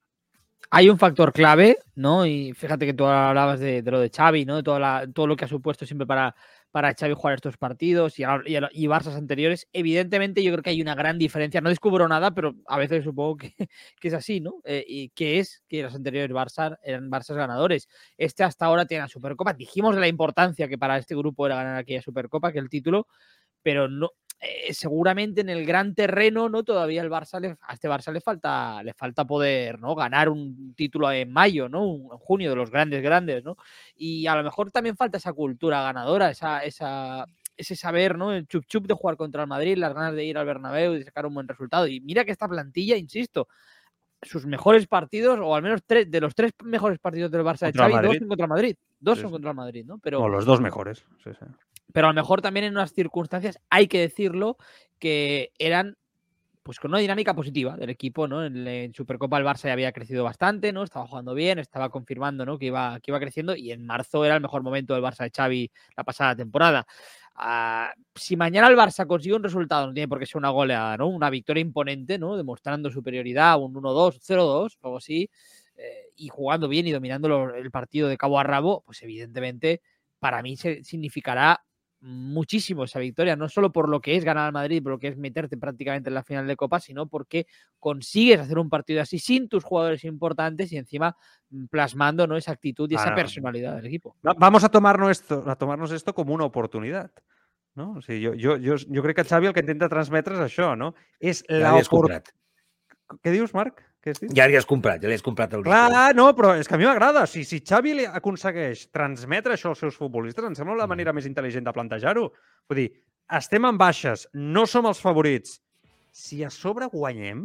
Hay un factor clave, ¿no? Y fíjate que tú hablabas de, lo de Xavi, ¿no? De la- todo lo que ha supuesto siempre para, para Xavi jugar estos partidos y, y, anteriores. Evidentemente, yo creo que hay una gran diferencia. No descubro nada, pero a veces supongo que, que es así, ¿no? Eh, y que es que los anteriores Barça eran Barças ganadores. Este hasta ahora tiene la Supercopa. Dijimos de la importancia que para este grupo era ganar aquella Supercopa, que el título, pero no, eh, seguramente en el gran terreno, ¿no? Todavía el Barça le, a este Barça le falta, le falta poder, ¿no? Ganar un título en mayo, ¿no? Un, en junio de los grandes, grandes, ¿no? Y a lo mejor también falta esa cultura ganadora, esa, esa, ese saber, ¿no? El chup chup de jugar contra el Madrid, las ganas de ir al Bernabéu y sacar un buen resultado. Y mira que esta plantilla, insisto, sus mejores partidos, o al menos tres, de los tres mejores partidos del Barça Contra de Xavi, Madrid. dos son contra Madrid. Dos Sí, son contra el Madrid, ¿no? Pero, O los dos mejores. Sí, sí. Pero a lo mejor también en unas circunstancias, hay que decirlo, que eran pues con una dinámica positiva del equipo, ¿no? En, en Supercopa el Barça ya había crecido bastante, ¿no? Estaba jugando bien, estaba confirmando, ¿no? Que iba, que iba creciendo y en marzo era el mejor momento del Barça de Xavi la pasada temporada. Ah, si mañana el Barça consigue un resultado, no tiene por qué ser una goleada, ¿no? Una victoria imponente, ¿no? Demostrando superioridad, un 1-2, 0-2, algo así, eh, y jugando bien y dominando el partido de cabo a rabo, pues evidentemente para mí se- significará muchísimo esa victoria, no solo por lo que es ganar al Madrid, por lo que es meterte prácticamente en la final de Copa, sino porque consigues hacer un partido así sin tus jugadores importantes y encima mm, plasmando ¿no? esa actitud y esa personalidad del equipo. Va- Vamos a tomarnos esto, a tomarnos esto com una oportunitat. No? O jo, jo, jo, jo crec que Xavi el que intenta transmetre és això, no? És la l'hi has oportunitat. comprat. Què dius, Marc? Ja l'hi has comprat, ja l'hi has comprat el. Clar, no, però és que a mi m'agrada. Si, si Xavi li aconsegueix transmetre això als seus futbolistes, em sembla la Mm. manera més intel·ligent de plantejar-ho. Vull dir, estem en baixes, no som els favorits. Si a sobre guanyem,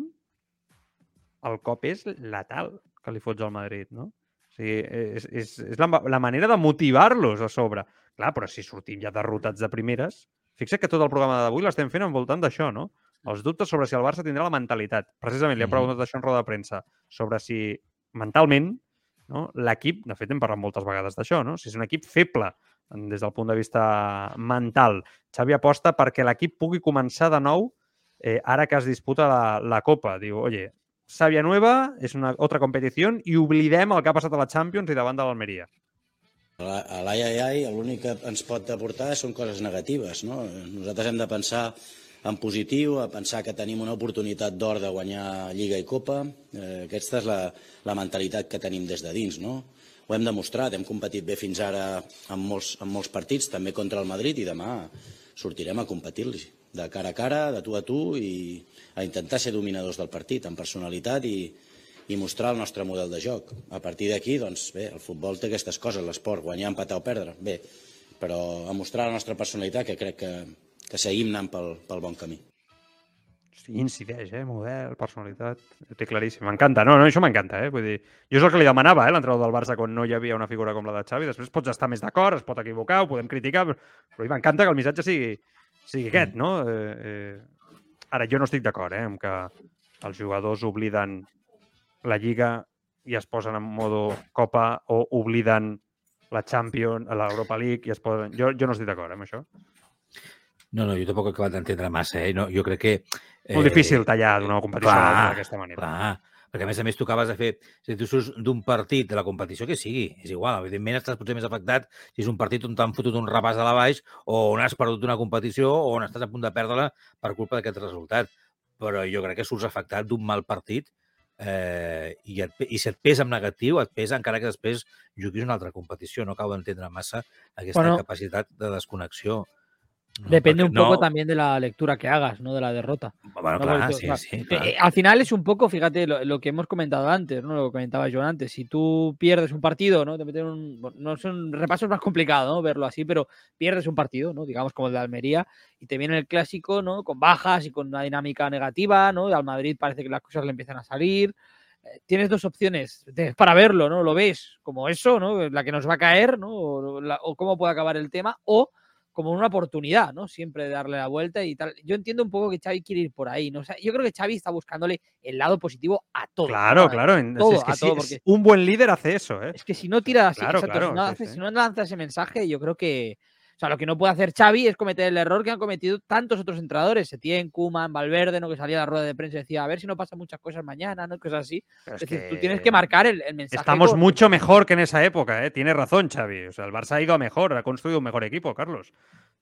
el cop és letal que li fots al Madrid, no? O sigui, és, és, és la, la manera de motivar-los a sobre. Clar, però si sortim ja derrotats de primeres... Fixa't que tot el programa d'avui l'estem fent envoltant d'això, no? Els dubtes sobre si el Barça tindrà la mentalitat. Precisament li he Mhm. preguntat això en roda de premsa, sobre si mentalment no, l'equip, de fet hem parlat moltes vegades d'això, no? si és un equip feble des del punt de vista mental. Xavi aposta perquè l'equip pugui començar de nou eh, ara que es disputa la, la Copa. Diu, oye, Sàvia Nueva és una altra competició i oblidem el que ha passat a la Champions i davant de l'Almeria. A a l'ai, ai, ai, l'únic que ens pot aportar són coses negatives. No? Nosaltres hem de pensar en positiu, a pensar que tenim una oportunitat d'or de guanyar Lliga i Copa. Eh, aquesta és la, la mentalitat que tenim des de dins. No? Ho hem demostrat, hem competit bé fins ara en molts, en molts partits, també contra el Madrid, i demà sortirem a competir-li de cara a cara, de tu a tu, i a intentar ser dominadors del partit, amb personalitat i, i mostrar el nostre model de joc. A partir d'aquí, doncs, bé, el futbol té aquestes coses, l'esport, guanyar, empatar o perdre, bé, però a mostrar la nostra personalitat, que crec que, que seguim anant pel, pel bon camí. Sí, incideix, eh? Model, personalitat... Ho té claríssim. M'encanta. No, no, això m'encanta, eh? Vull dir, jo és el que li demanava, eh? L'entrenador del Barça quan no hi havia una figura com la de Xavi. Després pots estar més d'acord, es pot equivocar, ho podem criticar, però però m'encanta que el missatge sigui, sigui aquest, no? Eh, eh... Ara, jo no estic d'acord, eh? Amb que els jugadors obliden la Lliga i es posen en modo Copa o obliden la Champions, l'Europa League i es posen... Jo, jo no estic d'acord amb això. No, no, jo tampoc he acabat d'entendre massa, eh? No, jo crec que... Eh, Molt difícil tallar d'una competició d'aquesta manera. Clar, perquè a més a més tu acabes de fer, si tu surts d'un partit de la competició que sigui, és igual, evidentment estàs potser més afectat si és un partit on t'han fotut un repàs a la baix o on has perdut una competició o on estàs a punt de perdre-la per culpa d'aquest resultat. Però jo crec que surts afectat d'un mal partit eh, i, et, i si et pesa en negatiu, et pesa encara que després juguis una altra competició. No acabo d'entendre massa aquesta Bueno. capacitat de desconnexió. Depende un poco no- también de la lectura que hagas, ¿no? De la derrota. Bueno, No, clar, porque, sí, o sea, sí, clar. al final es un poco, fíjate, lo, lo que hemos comentado antes, ¿no? Lo que comentaba yo antes. Si tú pierdes un partido, ¿no? Te meten un. no son repasos más complicado, ¿no? Verlo así, pero pierdes un partido, ¿no? Digamos como el de Almería, y te viene el clásico, ¿no? Con bajas y con una dinámica negativa, ¿no? Y al Madrid parece que las cosas le empiezan a salir. Eh, Tienes dos opciones de- para verlo, ¿no? Lo ves como eso, ¿no? La que nos va a caer, ¿no? O, la- o cómo puede acabar el tema, o como una oportunidad, ¿no? Siempre de darle la vuelta y tal. Yo entiendo un poco que Xavi quiere ir por ahí, ¿no? O sea, yo creo que Xavi está buscándole el lado positivo a todo. Claro, ¿no? claro. todo, es que a todo, porque- un buen líder hace eso, ¿eh? Es que si no tira así, Claro, exacto, claro, si, no sí, hace- sí. si no lanza ese mensaje, yo creo que. Sea, lo que no puede hacer Xavi es cometer el error que han cometido tantos otros entrenadores, Setién, Kuman, Valverde, ¿no? que salía a la rueda de prensa y decía, a ver si no pasan muchas cosas mañana, ¿no? Cosas así. Es, es decir, tú tienes que marcar el, el mensaje. Estamos con- mucho mejor que en esa época, ¿eh? Tiene razón, Xavi. O sea, el Barça ha ido a mejor, ha construido un mejor equipo, Carlos.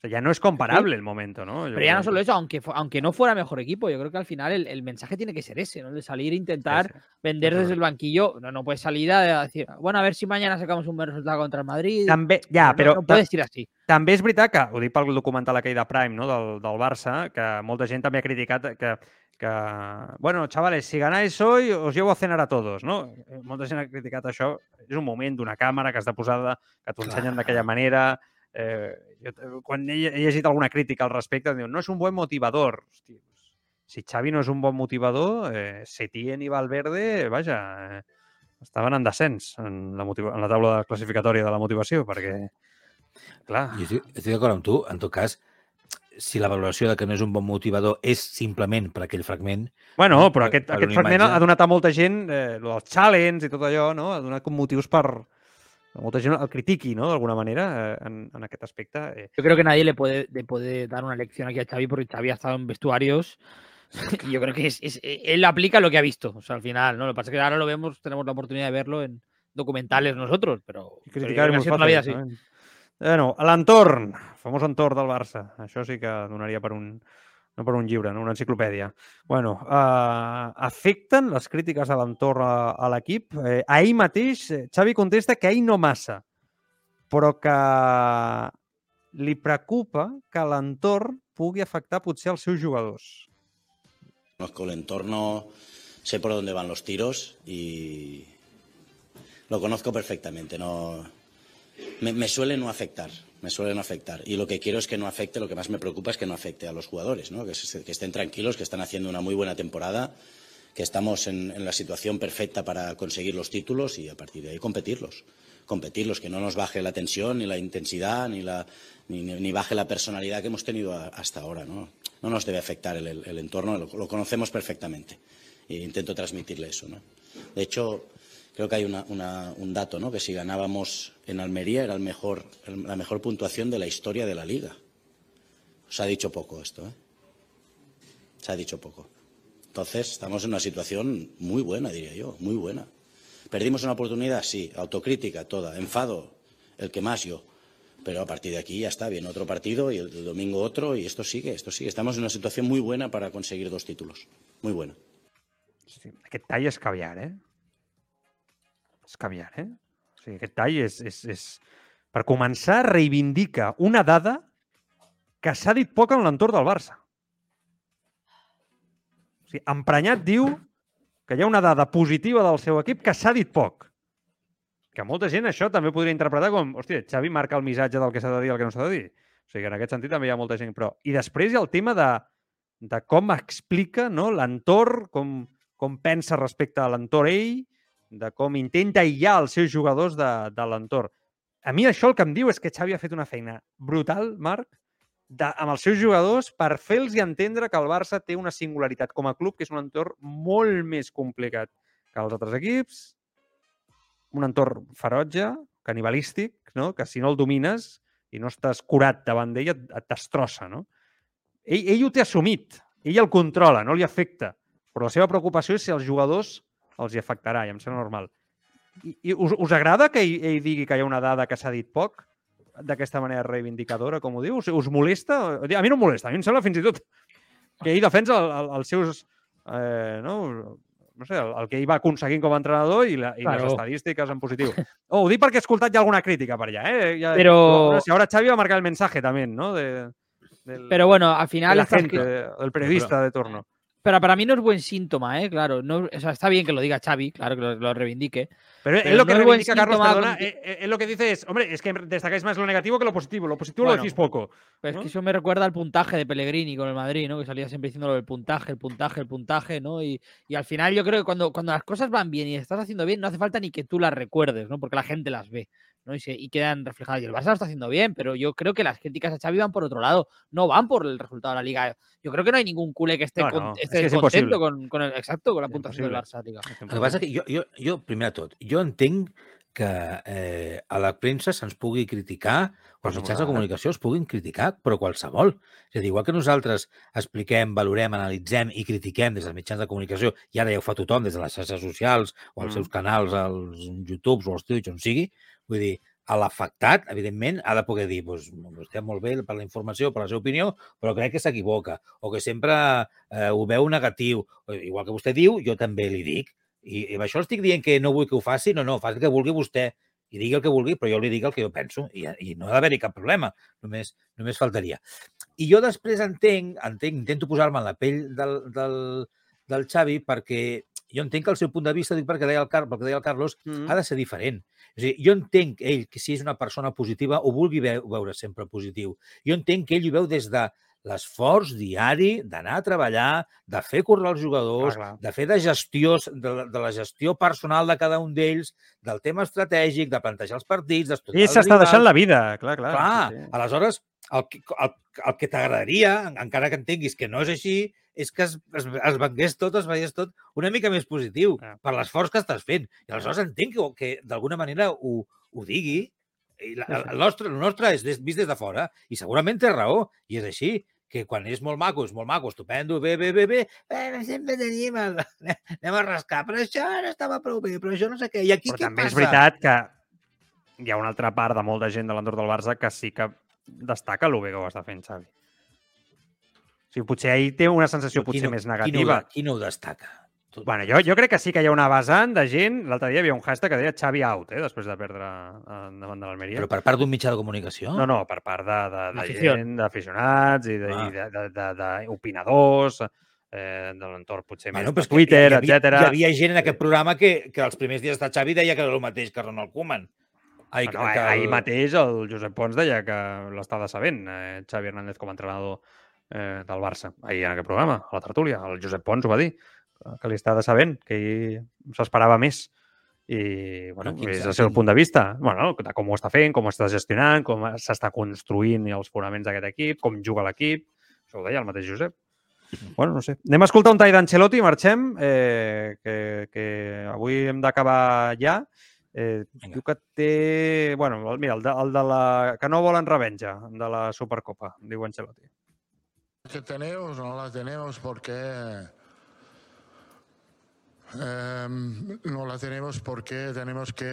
O sea, ya no es comparable el momento, ¿no? Yo Pero ya no solo eso, aunque, aunque no fuera mejor equipo, yo creo que al final el, el mensaje tiene que ser ese, ¿no? De salir e intentar vender es desde el banquillo. No, no puedes salir a decir, bueno, a ver si mañana sacamos un buen resultado contra el Madrid. També, ja, No- però no, ta- puedes ir así. també és veritat que, ho dic pel documental aquell de Prime, no? del, del Barça, que molta gent també ha criticat que, que bueno, chavales, si ganáis hoy, os llevo a cenar a todos, no? Eh, Molta gent ha criticat això. És un moment d'una càmera que està posada, que t'ho ensenyen d'aquella manera. Eh, jo, quan he, he llegit alguna crítica al respecte, diuen, no és un bon motivador. Hosti, si Xavi no és un bon motivador, eh, Setién i Valverde, vaja, eh, estaven en descens en la, en la taula classificatòria de la motivació, perquè, clar, Jo estic, estic d'acord amb tu. En tot cas, si la valoració de que no és un bon motivador és simplement per aquell fragment, Bueno, no? però Per- aquest, per aquest fragment imatge. ha donat a molta gent eh, lo dels challenge i tot allò, no? Ha donat com motius per... Molta gent el critiqui, no?, d'alguna manera, eh, en, en aquest aspecte. Eh. Yo creo que nadie le puede, le puede dar una lección aquí a Xavi porque Xavi ha estado en vestuarios y yo creo que es, es- él aplica lo que ha visto. O sea, al final, ¿no? Lo que pasa es que ahora lo vemos, tenemos la oportunidad de verlo en documentales nosotros, pero, I criticar és molt la vida así. també. Bueno, l'entorn, famós entorn del Barça. Això sí que donaria per un, no per un llibre, no? una enciclopèdia. Bueno, uh, afecten les crítiques a l'entorn a, a l'equip. Eh, ahir mateix, eh, Xavi contesta que ell no massa, però que li preocupa que l'entorn pugui afectar potser els seus jugadors. Conozco el entorno, sé por dónde van los tiros y lo conozco perfectamente. No, me, me suele no afectar, me suele no afectar. Y lo que quiero es que no afecte, lo que más me preocupa es que no afecte a los jugadores, ¿no? que, estén tranquilos, que están haciendo una muy buena temporada, que estamos en, la situación perfecta para conseguir los títulos y a partir de ahí competirlos. Competirlos, que no nos baje la tensión, ni la intensidad, ni, baje la personalidad que hemos tenido hasta ahora. No, no nos debe afectar el, entorno, lo, conocemos perfectamente. E intento transmitirle eso. De hecho, creo que hay una- un dato, ¿no? que si ganábamos en Almería era la mejor puntuación de la historia de la liga. Se ha dicho poco esto, ¿eh? Se ha dicho poco. Entonces, estamos en una situación muy buena, diría yo, muy buena. ¿Perdimos una oportunidad? Sí. Autocrítica, toda. Enfado, el que más yo. Pero a partir de aquí ya está, viene otro partido y el, domingo otro y esto sigue, esto sigue. Estamos en una situación muy buena para conseguir dos títulos. Muy buena. Hosti, aquest tall és caviar, eh? És caviar, eh? O sigui, aquest tall és, és, és... Per començar, reivindica una dada que s'ha dit poc en l'entorn del Barça. O sigui, emprenyat diu que hi ha una dada positiva del seu equip que s'ha dit poc. Que molta gent això també podria interpretar com, hòstia, Xavi marca el missatge del que s'ha de dir i el que no s'ha de dir. O sigui, en aquest sentit també hi ha molta gent. Però... I després hi ha el tema de, de com explica no, l'entorn, com, com pensa respecte a l'entorn ell, de com intenta aïllar els seus jugadors de, de l'entorn. A mi això el que em diu és que Xavi ha fet una feina brutal, Marc, de, amb els seus jugadors per fer-los entendre que el Barça té una singularitat com a club, que és un entorn molt més complicat que els altres equips, un entorn ferotge, canibalístic, no? que si no el domines i no estàs curat davant d'ell, et, destrossa. No? Ell, ell ho té assumit, ell el controla, no li afecta, però la seva preocupació és si els jugadors els hi afectarà, i em sembla normal. I, i us, us agrada que ell, ell digui que hi ha una dada que s'ha dit poc, d'aquesta manera reivindicadora, com ho diu? Us, us molesta? A mi no em molesta, a mi em sembla fins i tot que ell defensa el, el, els seus... Eh, no? no sé, el, el que ell va aconseguint com a entrenador i, la, i Claro. les estadístiques en positiu. Oh, ho dic perquè he escoltat ja alguna crítica per allà, eh? Ja, Però- Si ahora Xavi va marcar el mensaje también, ¿no? De, del, Pero bueno, al de final la estas gente, cri- del periodista de turno. Pero para mí no es buen síntoma, ¿eh? Claro, no, o sea, está bien que lo diga Xavi, claro que lo, lo reivindique. Pero, Pero lo que no es reivindica, Carlos, con- eh, eh, él lo que dice es, hombre, es que destacáis más lo negativo que lo positivo. Lo positivo lo decís poco. Es que eso me recuerda al puntaje de Pellegrini con el Madrid, ¿no? Que salía siempre diciéndolo del puntaje, el puntaje, el puntaje, ¿no? Y, y al final yo creo que cuando, cuando las cosas van bien y estás haciendo bien, no hace falta ni que tú las recuerdes, ¿no? Porque la gente las ve, ¿no? Y, se- y quedan reflejadas. Y el Barça lo está haciendo bien, pero yo creo que las críticas a Xavi van por otro lado, no van por el resultado de la Liga. Yo creo que no hay ningún culé que esté, No, con- no, es esté que es contento con, con el, exacto, con la Es puntuación del. Barça, Liga. El que passa que jo, jo, jo primer de tot, jo entenc que eh, a la premsa se'ns pugui criticar, o els mitjans de comunicació es puguin criticar, però qualsevol. És a dir, igual que nosaltres expliquem, valorem, analitzem i critiquem des dels mitjans de comunicació, i ara ja ho fa tothom des de les xarxes socials o els Mm. seus canals, als YouTubes o als Twitch, on sigui, vull dir, a l'afectat, evidentment, ha de poder dir doncs, vostè molt bé per la informació, per la seva opinió, però crec que s'equivoca, o que sempre eh, ho veu negatiu. Igual que vostè diu, jo també li dic. I, I amb això estic dient que no vull que ho faci, no, no, faci el que vulgui vostè i digui el que vulgui, però jo li dic el que jo penso i, i no ha d'haver-hi cap problema, només, només faltaria. I jo després entenc, entenc intento posar-me en la pell del, del, del Xavi perquè jo entenc que el seu punt de vista, dic perquè deia el, Car perquè deia el Carlos, Mm. ha de ser diferent. És dir, jo entenc ell que si és una persona positiva ho vulgui veu- veure sempre positiu. Jo entenc que ell ho veu des de l'esforç diari d'anar a treballar, de fer córrer els jugadors, Clar, clar. de fer de gestió, de, de la gestió personal de cada un d'ells, del tema estratègic, de plantejar els partits, d'estudiar els s'està deixant la vida, clar, clar. Clar, sí, sí. aleshores, el, el, el que t'agradaria, en- encara que entenguis que no és així, és que es, es, es vengués tot, es veiés tot una mica més positiu Ah. per l'esforç que estàs fent. I aleshores entenc que, que d'alguna manera ho, ho digui. I la, el, nostre, el nostre és des, vist des de fora i segurament té raó, i és així que quan és molt maco, és molt maco, estupendo, bé, bé, bé, bé, eh, sempre tenim el... anem a rascar, però això no estava prou bé, però això no sé què, i aquí Però què també passa? és veritat que hi ha una altra part de molta gent de l'entorn del Barça que sí que destaca el bé que ho està fent, Xavi. O sigui, potser ell té una sensació potser no- més Qui no, negativa. qui no ho destaca? Tot- Bueno, jo, jo crec que sí que hi ha una vessant de gent... L'altre dia hi havia un hashtag que deia Xavi out, eh, després de perdre eh, davant de l'Almeria. Però per part d'un mitjà de comunicació? No, no, per part de, de, de gent, d'aficionats i de- Ah. i de- de- de- d'opinadors, eh, de l'entorn potser Bueno, més de que Twitter, hi havia, etc. Hi havia gent en aquest programa que, que els primers dies de Xavi deia que era el mateix que Ronald Koeman. Ai, Bueno, ah, ahir mateix el Josep Pons deia que l'estava sabent, eh, Xavi Hernández com a entrenador eh, del Barça, ahir en aquest programa, a la tertúlia. El Josep Pons ho va dir, que- que li estava sabent, que ell s'esperava més. I, bueno, quin és el seu punt de vista, bueno, de com ho està fent, com ho està gestionant, com s'està construint els fonaments d'aquest equip, com juga l'equip. Això ho deia el mateix Josep. Bueno, no sé. Anem a escoltar un tall d'Ancelotti i marxem, eh, que, que avui hem d'acabar ja. Eh, Vinga. diu que té... Bueno, mira, el de, el de la... que no volen revenja, de la Supercopa, diu Ancelotti. que tenemos no la tenemos porque em, no la tenemos porque tenemos que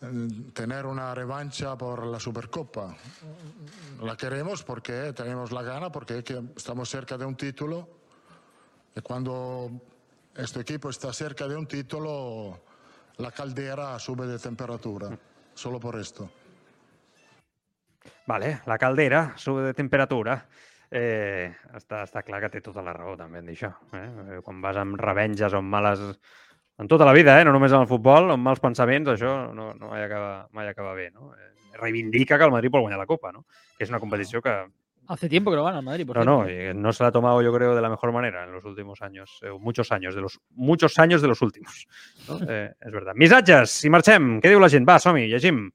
eh, tener una revancha por la Supercopa. La queremos porque tenemos la gana, porque que estamos cerca de un título y cuando este equipo está cerca de un título, la caldera sube de temperatura, solo por esto. Vale, la caldera sube de temperatura. Eh, està, està clar que té tota la raó també en dir això. Eh? Quan vas amb revenges o amb males... En tota la vida, eh? no només en el futbol, amb mals pensaments, això no, no mai, acaba, mai acaba bé. No? Eh, reivindica que el Madrid vol guanyar la Copa, no? que és una competició que Hace tiempo que lo gana el Madrid, por no, no, cierto. y no se la ha tomado yo creo de la mejor manera en los últimos años, eh, muchos años, de los muchos años de los últimos. No? Eh, és veritat. Missatges, si marxem, què diu la gent? Va, som-hi, llegim.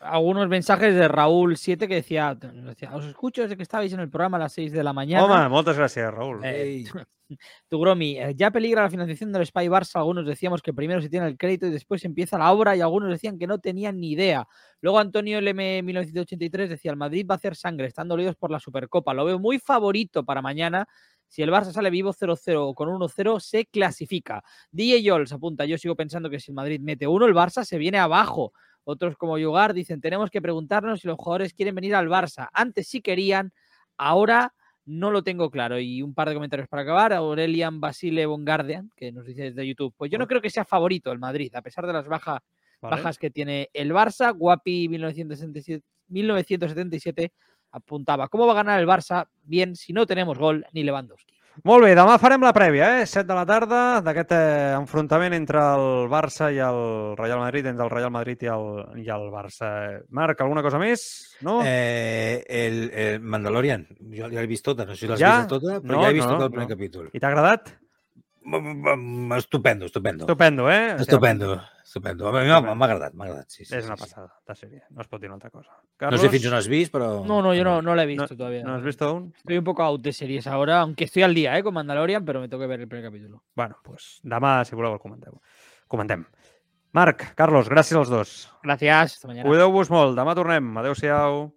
Algunos mensajes de Raúl 7 que decía, decía, os escucho desde que estabais en el programa a las 6 de la mañana. Home, moltes gràcies, Raül. Eh, Tugromi, eh, ya peligra la financiación del Spy Barça. Algunos decíamos que primero se tiene el crédito y después empieza la obra, y algunos decían que no tenían ni idea. Luego Antonio LM 1983 decía: el Madrid va a hacer sangre, están dolidos por la Supercopa. Lo veo muy favorito para mañana. Si el Barça sale vivo 0-0 o con 1-0, se clasifica. DJ Jols apunta: Yo sigo pensando que si el Madrid mete uno, el Barça se viene abajo. Otros como Yugar dicen: Tenemos que preguntarnos si los jugadores quieren venir al Barça. Antes sí querían, ahora no lo tengo claro. Y un par de comentarios para acabar. Aurelian Basile Bongardian, que nos dice desde YouTube. Pues yo no creo que sea favorito el Madrid, a pesar de las bajas, Vale. bajas que tiene el Barça. Guapi 1977, 1977 apuntaba. ¿Cómo va a ganar el Barça? Bien, si no tenemos gol ni Lewandowski. Molt bé, demà farem la prèvia, eh? 7 de la tarda, d'aquest eh, enfrontament entre el Barça i el Real Madrid, entre el Real Madrid i el, i el Barça. Marc, alguna cosa més? No? Eh, el, el Mandalorian, jo ja l'he vist tota, no sé si l'has Ja? vist tota, però No, ja he vist no, tot el primer no. capítol. I t'ha agradat? Estupendo, estupendo. Estupendo, eh? Estupendo, estupendo. A mi m'ha agradat, m'ha agradat, sí, sí. És sí, una sí. passada de sèrie, no es pot dir una altra cosa. No sé fins on has vist, però... No, no, yo no, no la he visto No, todavía. ¿No has visto aún? Estoy un poco out de series ahora, aunque estoy al día ¿eh? con Mandalorian, pero me tengo que ver el primer capítulo. Bueno, doncs demà, si voleu, el comenteu. Comentem. Marc, Carlos, gràcies als dos. Mañana. Cuideu-vos molt. Demà tornem. Adéu-siau.